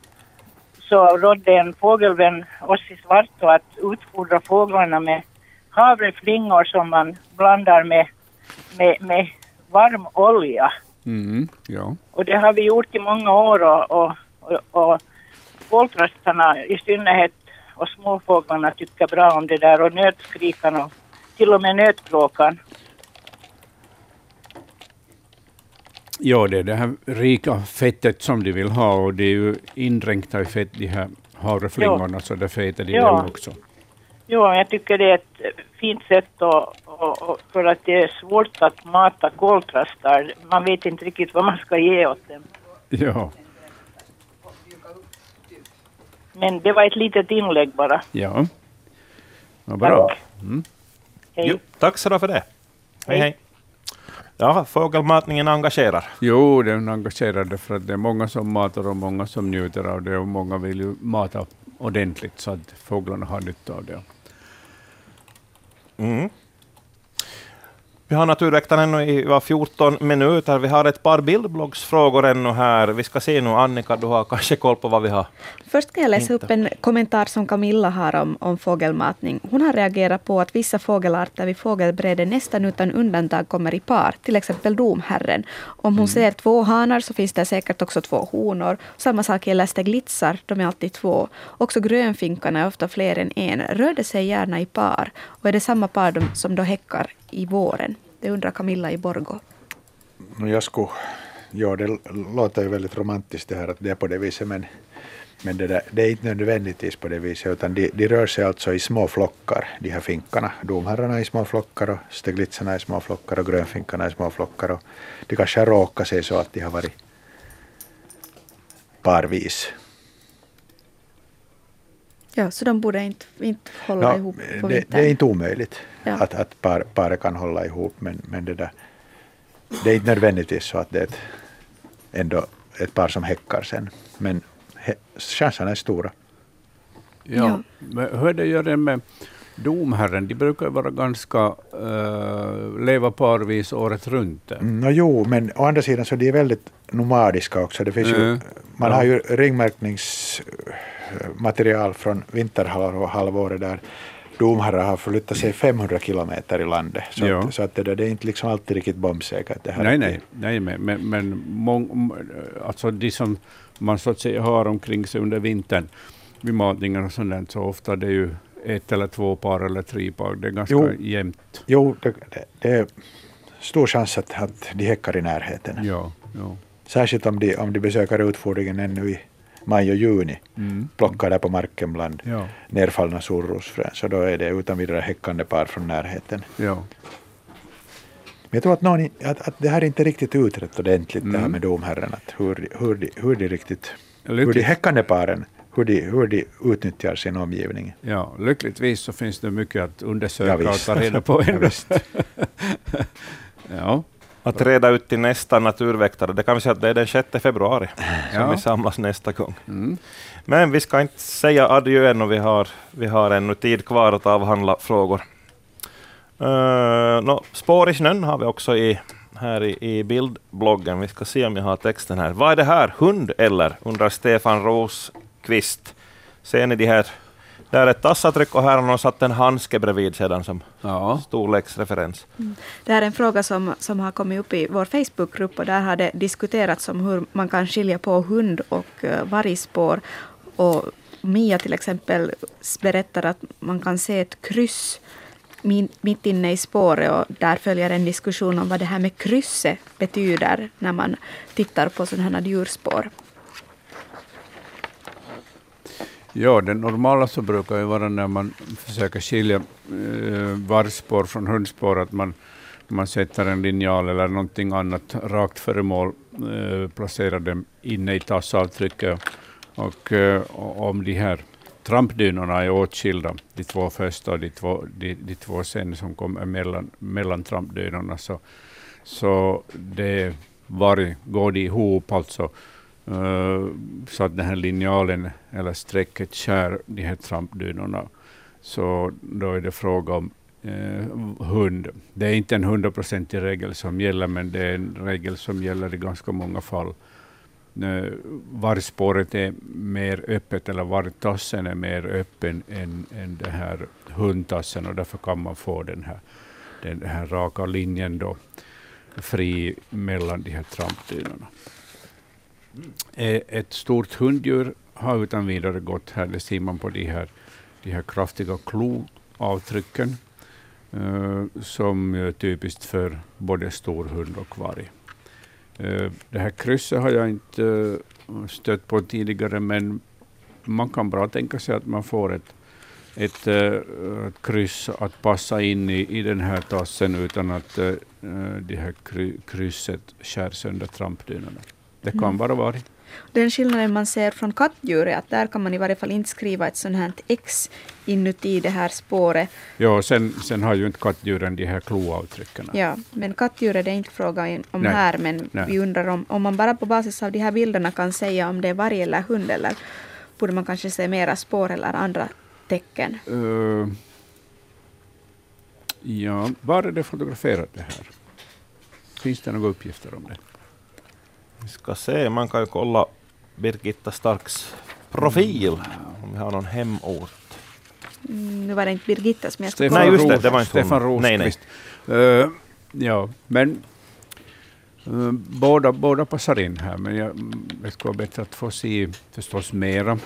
så rådde en fågelvän oss i Svartå att utfodra fåglarna med havreflingor som man blandar med, med, med varm olja. Mm. Ja. Och det har vi gjort i många år och, och, och, och koltrastarna i synnerhet och småfåglarna tycker bra om det där och nötskrikan och till och med nötkråkan. ja, det är det här rika fettet som de vill ha och det är ju indränkta i fett, de här havreflingorna, så därför äter de Ja. dem också. Jo, jag tycker det är ett fint sätt och, och, och för att det är svårt att mata koltrastar. Man vet inte riktigt vad man ska ge åt dem. Ja, Men det var ett litet inlägg bara. ja. Vad bra. Mm. Hej. Jo, tack så för det. Hej, hej. Ja, fågelmatningen engagerar. Jo, den engagerade för att det är många som matar och många som njuter av det och många vill ju mata ordentligt så att fåglarna har nytta av det. Mm. Vi har Naturväktarna ännu i var 14 minuter. Vi har ett par bildbloggsfrågor ännu här. Vi ska se nu, Annika, du har kanske koll på vad vi har. Först ska jag läsa Inte. upp en kommentar som Camilla har om, om fågelmatning. Hon har reagerat på att vissa fågelarter vid fågelbräde nästan utan undantag kommer i par, till exempel domherren. Om hon ser två hanar så finns det säkert också två honor. Samma sak gäller steglitsar, de är alltid två. Också grönfinkarna är ofta fler än en. Rör de sig gärna i par? Och är det samma par de, som då häckar i våren? Det undrar Camilla i Borgå. No, jag skulle, ja, det låter ju väldigt romantiskt det här att det är på det viset men, men det, där, det är inte nödvändigtvis på det viset utan de, de rör sig alltså i små flockar, de här finkarna. Domherrarna i små flockar och steglitsarna i små flockar och grönfinkarna i små flockar. Och det kanske har råkat sig så att de har varit parvis. Ja, så de borde inte, inte hålla Nå, ihop på det, vintern. det är inte omöjligt Ja. att, att par, paret kan hålla ihop men, men det, där, det är inte nödvändigtvis så att det är ett, ändå ett par som häckar sen. Men he, chanserna är stora. Ja. Ja. Men hur det gör det med domherren? De brukar ju vara ganska, uh, leva parvis året runt. Mm, no, jo, men å andra sidan så de är väldigt nomadiska också. Det finns ju, Mm. man Ja. har ju ringmärkningsmaterial från vinterhalvåret där domherrar har förflyttat sig 500 kilometer i landet. Så, Ja. att, så att det, där, det är inte liksom alltid riktigt bombsäkert. Det här Nej, nej, nej men, men, men mång, alltså de som man så att säga har omkring sig under vintern vid matningen och sånt så ofta det är ju ett eller två par eller tre par. Det är ganska Jo. jämnt. Jo, det, det, det är stor chans att, att de häckar i närheten. Ja, ja. Särskilt om de, om de besöker utfodringen ännu i maj och juni. Mm. Plockar där på marken bland Ja, nerfallna solrosfrön. Så då är det utan vidare häckande par från närheten. ja. Men jag tror att, någon, att, att det här är inte riktigt utrett ordentligt det här Mm. med domherren. Att hur, hur, de, hur de riktigt, hur de häckande paren, hur de, hur de utnyttjar sin omgivning. ja, lyckligtvis så finns det mycket att undersöka Ja, och ta reda på ja. Att reda ut till nästa naturväktare, det kan vi säga att det är den 6 februari som Ja. vi samlas nästa gång. Mm. Men vi ska inte säga adjö ännu, vi har, vi har ännu tid kvar att avhandla frågor. Uh, no, spår i snön har vi också i, här i, i bildbloggen. Vi ska se om jag har texten här. Vad är det här? Hund eller? undrar Stefan Rosqvist. Ser ni de här? Där är ett tassatryck och här har någon satt en handske bredvid sedan som Ja. storleksreferens. Det här är en fråga som, som har kommit upp i vår Facebookgrupp och där har det diskuterats om hur man kan skilja på hund och uh, vargspår. Och Mia till exempel berättar att man kan se ett kryss mitt inne i spåret och där följer en diskussion om vad det här med krysset betyder när man tittar på sådana här djurspår. Ja, det normala så brukar ju vara när man försöker skilja eh, äh, vargspår från hundspår, att man, man sätter en linjal eller någonting annat rakt föremål, eh, äh, placerar dem inne i tassavtrycket. Och eh, om de här trampdynorna är åtskilda, de två första och de två, de, de två sen som kommer mellan, mellan trampdynorna, så, så det varg, går de ihop alltså Eh, så att den här linjalen eller strecket skär de här trampdynorna. Så då är det fråga om eh, hund. Det är inte en hundraprocentig regel som gäller, men det är en regel som gäller i ganska många fall. Eh, Vargspåret är mer öppet, eller vargtassen är mer öppen än, än den här hundtassen och därför kan man få den här, den här raka linjen då fri mellan de här trampdynorna. Mm. Ett stort hunddjur har utan vidare gått här, det ser man på de här, de här kraftiga kloavtrycken eh, som är typiskt för både stor hund och varg. Eh, det här krysset har jag inte eh, stött på tidigare, men man kan bra tänka sig att man får ett, ett, eh, ett kryss att passa in i, i den här tassen utan att eh, det här kry, krysset skär sönder trampdynorna. Det kan Mm. vara varg. Den skillnaden man ser från kattdjur är att där kan man i varje fall inte skriva ett sånt här X inuti det här spåret. Ja, sen, sen har ju inte kattdjuren de här kloavtrycken. Ja, men kattdjur är det inte fråga om Nej. här, men Nej. vi undrar om, om man bara på basis av de här bilderna kan säga om det är varg eller hund eller borde man kanske se mera spår eller andra tecken. Eh, ja, var är det fotograferat det här? Finns det några uppgifter om det? Vi ska se, man kan ju kolla Birgitta Starks profil, om vi har någon hemort. Mm, nu var det inte Birgitta som jag skulle Stefan Nej, just det, det var inte hon. Stefan Nej, nej. Rosqvist. Eh, ja, men eh, båda, båda passar in här, men jag, mm, det skulle vara bättre att få se förstås mera,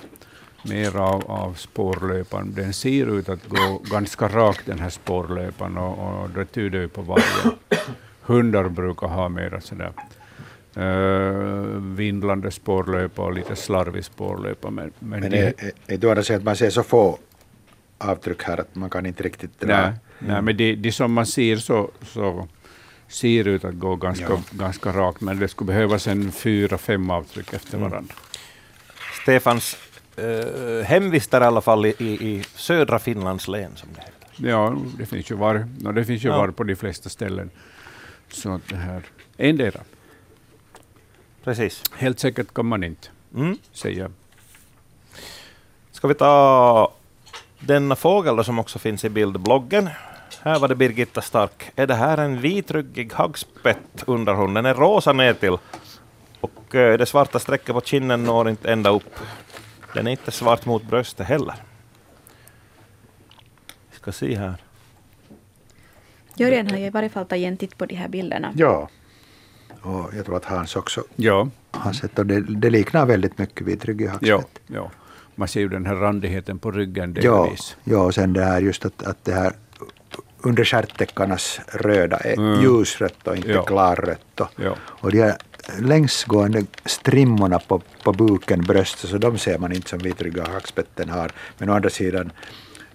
mera av, av spårlöpan. Den ser ut att gå ganska rakt den här spårlöpan och, och det tyder ju på varje hundar brukar ha mera sådär uh, vindlande spårlöpa och lite slarvig spårlöpa. Men, men, Men är, är, är då så att man ser så få avtryck här att man kan inte riktigt dra? Nej, nej men de, de som man ser så, så ser ut att gå ganska, Ja. ganska rakt, men det skulle behövas en fyra, fem avtryck efter Mm. varandra. Stefans eh, hemvist är i alla fall i, i, i södra Finlands län, som det heter. Ja, det finns ju var, no, det finns ju Ja. var på de flesta ställen. Så att det här, endera. Precis. Helt säkert kan man inte Mm. säga. Ska vi ta denna fågel då, som också finns i bildbloggen. Här var det Birgitta Stark. Är det här en vitryggig haggspett, undrar hon. Den är rosa ner till. Och eh, det svarta strecket på kinnen når inte ända upp. Den är inte svart mot bröstet heller. Vi ska se här. Jörgen har i varje fall tagit en titt på de här bilderna. Ja. Och jag tror att Hans också Ja, har sett och det, det liknar väldigt mycket vid ryggig ja, hackspett. ja. Man ser ju den här randigheten på ryggen Ja, delvis. ja, och sen det här just att, att det här under stjärtäckarnas röda är Mm. ljusrött och inte Ja. klarrött. Och, Ja. och de här längsgående strimmorna på, på buken, bröstet, så de ser man inte som vitrygga hackspetten har. Men å andra sidan,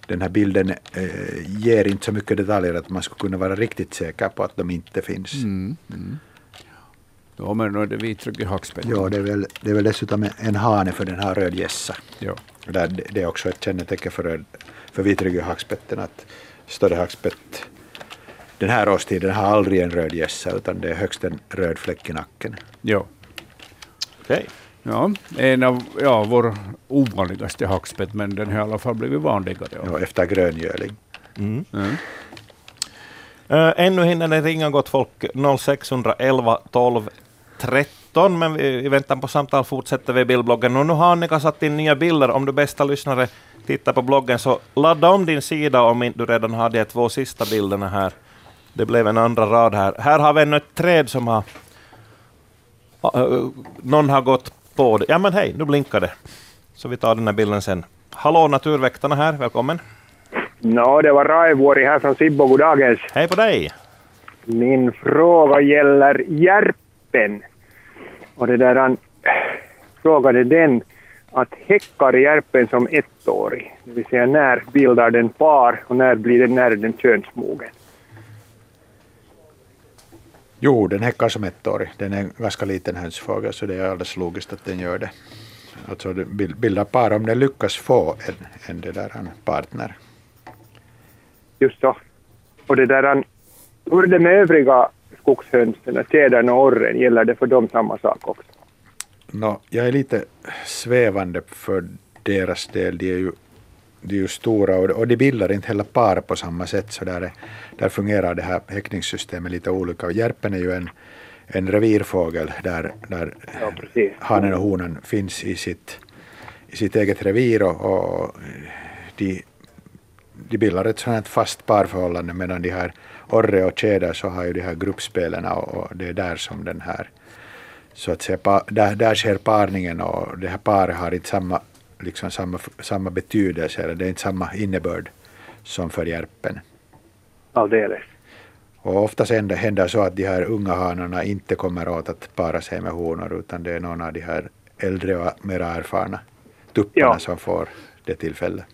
den här bilden eh, ger inte så mycket detaljer att man skulle kunna vara riktigt säker på att de inte finns. Mm. Mm. Ja, men då är det vitryggig hackspett. Ja, det är, väl, det är väl dessutom en- hane för den har röd gässa. Ja. Där, det- det är också ett kännetecken för, röd- för vitryggig hackspetten att större hackspett den här årstiden har aldrig en röd gässa utan det är högst en röd fläck i nacken. Ja. Okej. Ja, en av ja, vår ovanligaste hackspett, men den har i alla fall blivit vanligare. Ja. Ja, efter gröngöling. Mm. Uh, ännu hinner det ringa gott folk 0611 12 13, men vi, i väntan på samtal fortsätter vi bildbloggen. Och nu har Annika satt in nya bilder. Om du bästa lyssnare tittar på bloggen, så ladda om din sida om du redan har de två sista bilderna här. Det blev en andra rad här. Här har vi ännu ett träd som har... Uh, någon har gått på det. Ja men hej, nu blinkar det. Så vi tar den här bilden sen. Hallå Naturväktarna här, välkommen. Nå, det var Raivuori här från Sibbo. God dagens. Hej på dig! Min fråga gäller järpen. Och det där han frågade den att häckar järpen som ettårig, det vill säga när bildar den par och när blir den, när är den könsmogen? Jo, den häckar som ettårig. Den är en ganska liten hönsfågel så det är alldeles logiskt att den gör det. Alltså bildar par om den lyckas få en, en det där, en partner. Just så. Och det där hur är det med övriga skogshönsen, tjädern och orren, gäller det för dem samma sak också? Nå, jag är lite svävande för deras del. De är ju, de är ju stora och, och de bildar inte heller par på samma sätt. Så där, är, där fungerar det här häckningssystemet lite olika. Järpen är ju en, en revirfågel där, där Ja, hanen och honan finns i sitt, i sitt eget revir och, och de, de bildar ett sådant fast parförhållande medan de här orre och tjäder så har ju de här gruppspelen och, det är där som den här så att säga, där, där sker parningen och det här paret har inte samma, liksom samma, samma betydelse eller det är inte samma innebörd som för järpen. Alldeles. Och oftast händer, händer så att de här unga hanarna inte kommer åt att para sig med honor utan det är någon av de här äldre och mer erfarna tupparna Ja. som får det tillfället.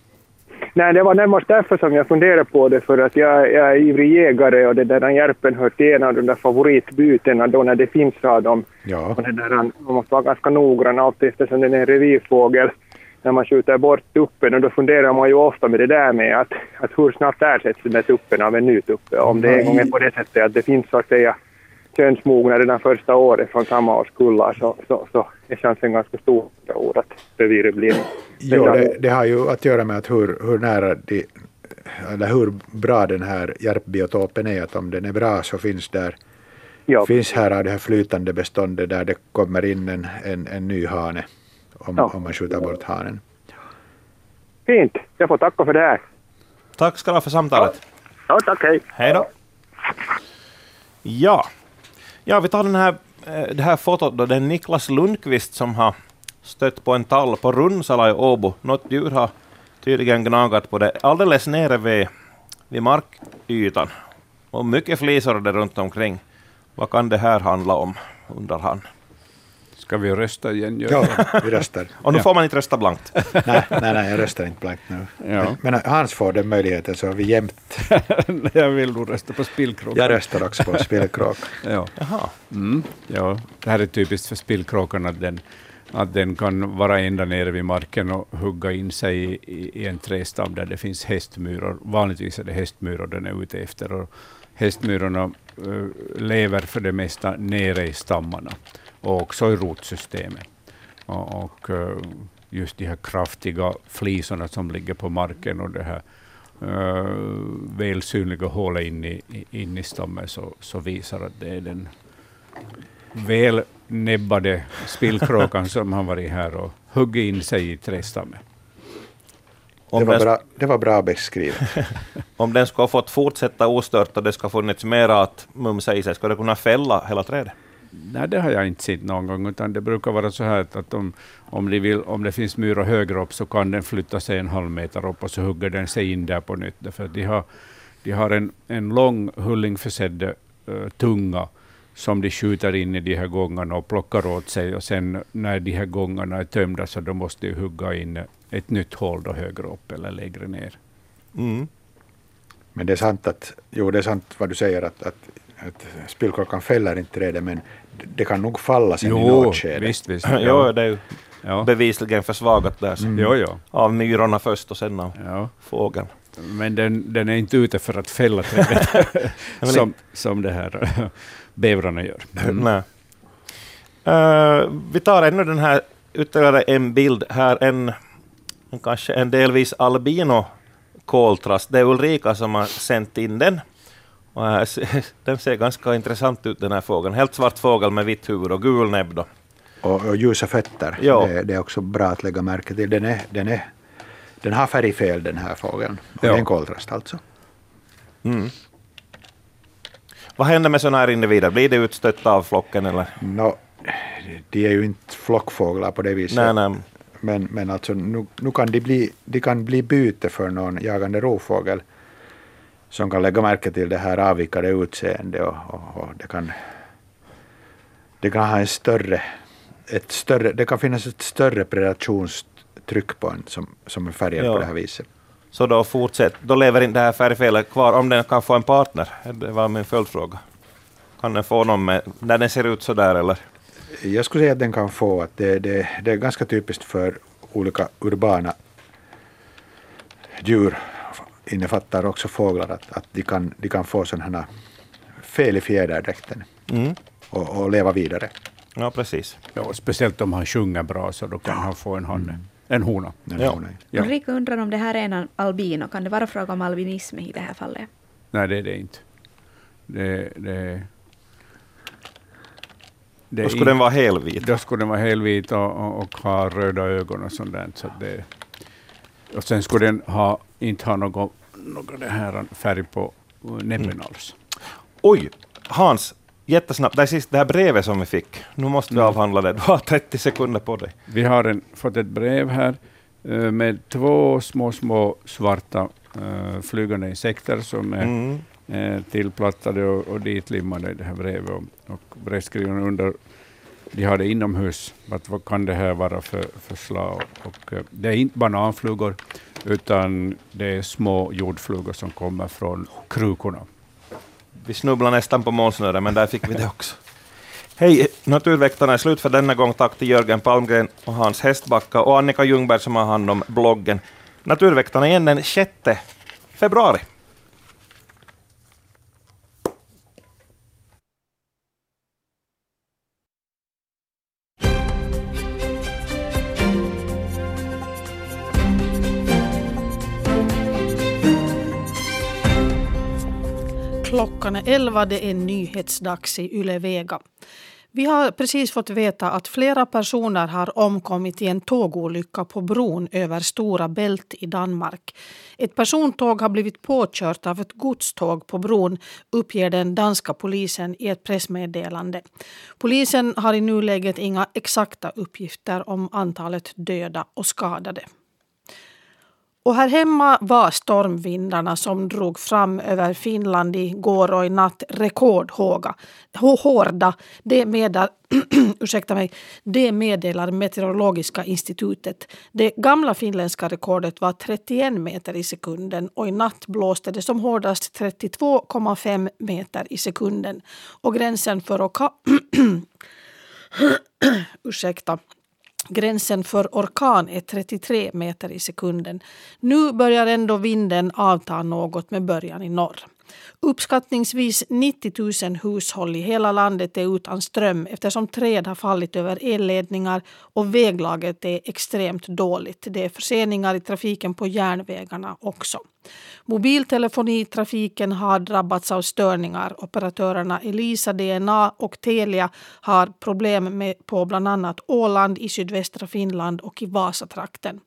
Nej, det var närmast därför som jag funderade på det, för att jag, jag är ivrig jägare och det där järpen hör till en av de där favoritbytena då när det finns av dem. Ja, Och det där, man måste vara ganska noggrann alltid eftersom den är en revirfågel när man skjuter bort tuppen och då funderar man ju ofta med det där med att, att hur snabbt ersätts den där tuppen av en ny tuppe. Om det en gång är på det sättet att det finns så att säga könsmogna redan första året från samma års kullar så, så, så är chansen ganska stor att reviret blir jo, det, det har ju att göra med att hur, hur nära de, eller hur bra den här järpbiotopen är. Att om den är bra så finns där Ja. finns här av det här flytande beståndet där det kommer in en, en, en ny hane om, Ja. om man skjuter bort hanen. Fint, jag får tacka för det här. Tack ska du ha för samtalet. Ja, tack, hej. Hej då. Ja ja, vi tar den här, eh, det här fotot då. Det är Niklas Lundqvist som har stött på en tall på Runsala i Åbo. Något djur har tydligen gnagat på det alldeles nere vid, vid markytan. Och mycket flisor där runt omkring. Vad kan det här handla om, undrar han. Ska vi rösta igen? Ja, vi röstar. Och nu Ja. får man inte rösta blankt. nej, nej, nej, jag röstar inte blankt nu. Ja. Men, men Hans får den möjligheten så är vi jämnt. jag vill nog rösta på spillkråkan. Jag röstar också på spelkråk. Ja. Jaha. Mm, ja, det här är typiskt för spillkråkan att den, att den kan vara ända nere vid marken och hugga in sig i, i, i en trädstam där det finns hästmyror. Vanligtvis är det hästmyror den är ute efter. Och hästmyrorna eh, lever för det mesta nere i stammarna och också i rotsystemet. Och, och eh, just de här kraftiga flisorna som ligger på marken och det här uh, väl synliga hålet in i, in i stammen så, så visar att det är den väl näbbade spillkråkan som har varit här och huggit in sig i trädstammen. Det var, bra, det var bra beskrivet. om den skulle ha fått fortsätta ostört och det ska ha funnits mera att mumsa i sig, skulle det kunna fälla hela trädet? Nej, det har jag inte sett någon gång, utan det brukar vara så här att, om, om, de vill, om det finns myror högre upp så kan den flytta sig en halv meter upp och så hugger den sig in där på nytt. Därför att de har, de har en, en lång hullingförsedd uh, tunga som de skjuter in i de här gångarna och plockar åt sig. Och sen när de här gångarna är tömda så då måste de hugga in ett nytt hål då högre upp eller lägre ner. Mm. Men det är sant att, jo det är sant vad du säger att, att, att spillkråkan fäller inte trädet men det kan nog falla sen i Jo, något skede. visst, visst. Jo, det är ju Ja. bevisligen försvagat där. Så. Jo, jo. Av myrorna först och sen av Ja. fågeln. men den, den är inte ute för att fälla trädet som, som det här bävrarna gör. Mm. Nej. Uh, vi tar ännu den här, ytterligare en bild här, en, en kanske en delvis albino koltrast. Det är Ulrika som har sänt in den. Och den ser ganska intressant ut den här fågeln. Helt svart fågel med vitt huvud och gul näbb. Då. Och, och ljusa fötter. Det, det, är också bra att lägga märke till. Den, är, den, är, den har färgfel den här fågeln. Och ja. Det är en koltrast alltså. Mm. Vad händer med sådana här individer? Blir de utstötta av flocken? Eller? No, de är ju inte flockfåglar på det viset. Nej, nej. Men, men alltså, nu, nu kan de, bli, de kan bli byte för någon jagande rovfågel som kan lägga märke till det här avvikande utseendet och, och, och, det, kan, det kan ha en större, ett större, det kan finnas ett större predationstryck på en som, som är färgad ja. på det här viset. Så då fortsätt, då lever inte det här färgfelet kvar om den kan få en partner? Det var min följdfråga. Kan den få någon med, när den ser ut så där eller? Jag skulle säga att den kan få, att det, det, det är ganska typiskt för olika urbana djur, innefattar också fåglar, att, att de, kan, de kan få sådana fel i fjäderdräkten mm. och, och, leva vidare. Ja, precis. Ja, speciellt om han sjunger bra, så då kan ja. han få en hanne. Mm. En hona. En ja. hona. Ja. Ulrika undrar om det här är en albino. Kan det vara fråga om albinism i det här fallet? Nej, det är det inte. Det, det, det då skulle in, den vara helvit? Då skulle den vara helvit och, och, och ha röda ögon och sånt där. Så det, och sen skulle den ha, inte ha någon, någon det här färg på näbben mm. alls. Oj, Hans, jättesnabbt. Det, är sist, det här brevet som vi fick. Nu måste vi mm. avhandla det. Du har 30 sekunder på dig. Vi har en, fått ett brev här uh, med två små, små svarta uh, flygande insekter som är mm. uh, tillplattade och, och ditlimmade i det här brevet. Och, och brevskrivaren undrar de har det inomhus. Att vad kan det här vara för, för slag? Och, uh, det är inte bananflugor, utan det är små jordflugor som kommer från krukorna. Vi snubblade nästan på målsnöret, men där fick vi det också. Hej, Naturväktarna är slut för denna gång. Tack till Jörgen Palmgren och Hans Hästbacka och Annika Ljungberg som har hand om bloggen. Naturväktarna igen den 6 februari. Klockan är 11, det är nyhetsdags i Yle Vega. Vi har precis fått veta att flera personer har omkommit i en tågolycka på bron över Stora Bält i Danmark. Ett persontåg har blivit påkört av ett godståg på bron, uppger den danska polisen i ett pressmeddelande. Polisen har i nuläget inga exakta uppgifter om antalet döda och skadade. Och här hemma var stormvindarna som drog fram över Finland i går och i natt rekordhårda. Det, meddelar, ursäkta mig, det meddelar Meteorologiska institutet. Det gamla finländska rekordet var 31 meter i sekunden och i natt blåste det som hårdast 32,5 meter i sekunden. Och gränsen för att ursäkta. Gränsen för orkan är 33 meter i sekunden. Nu börjar ändå vinden avta något med början i norr. Uppskattningsvis 90 000 hushåll i hela landet är utan ström eftersom träd har fallit över elledningar och väglaget är extremt dåligt. Det är förseningar i trafiken på järnvägarna också. Mobiltelefonitrafiken har drabbats av störningar. Operatörerna Elisa, DNA och Telia har problem med på bland annat Åland, i sydvästra Finland och i Vasatrakten.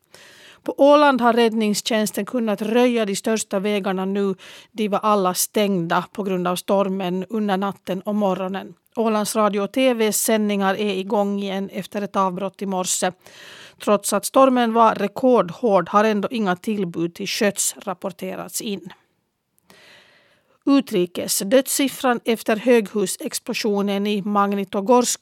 På Åland har räddningstjänsten kunnat röja de största vägarna nu. De var alla stängda på grund av stormen under natten och morgonen. Ålands Radio och TVs sändningar är igång igen efter ett avbrott i morse. Trots att stormen var rekordhård har ändå inga tillbud till sköts rapporterats in. Utrikes. Dödssiffran efter höghusexplosionen i Magnitogorsk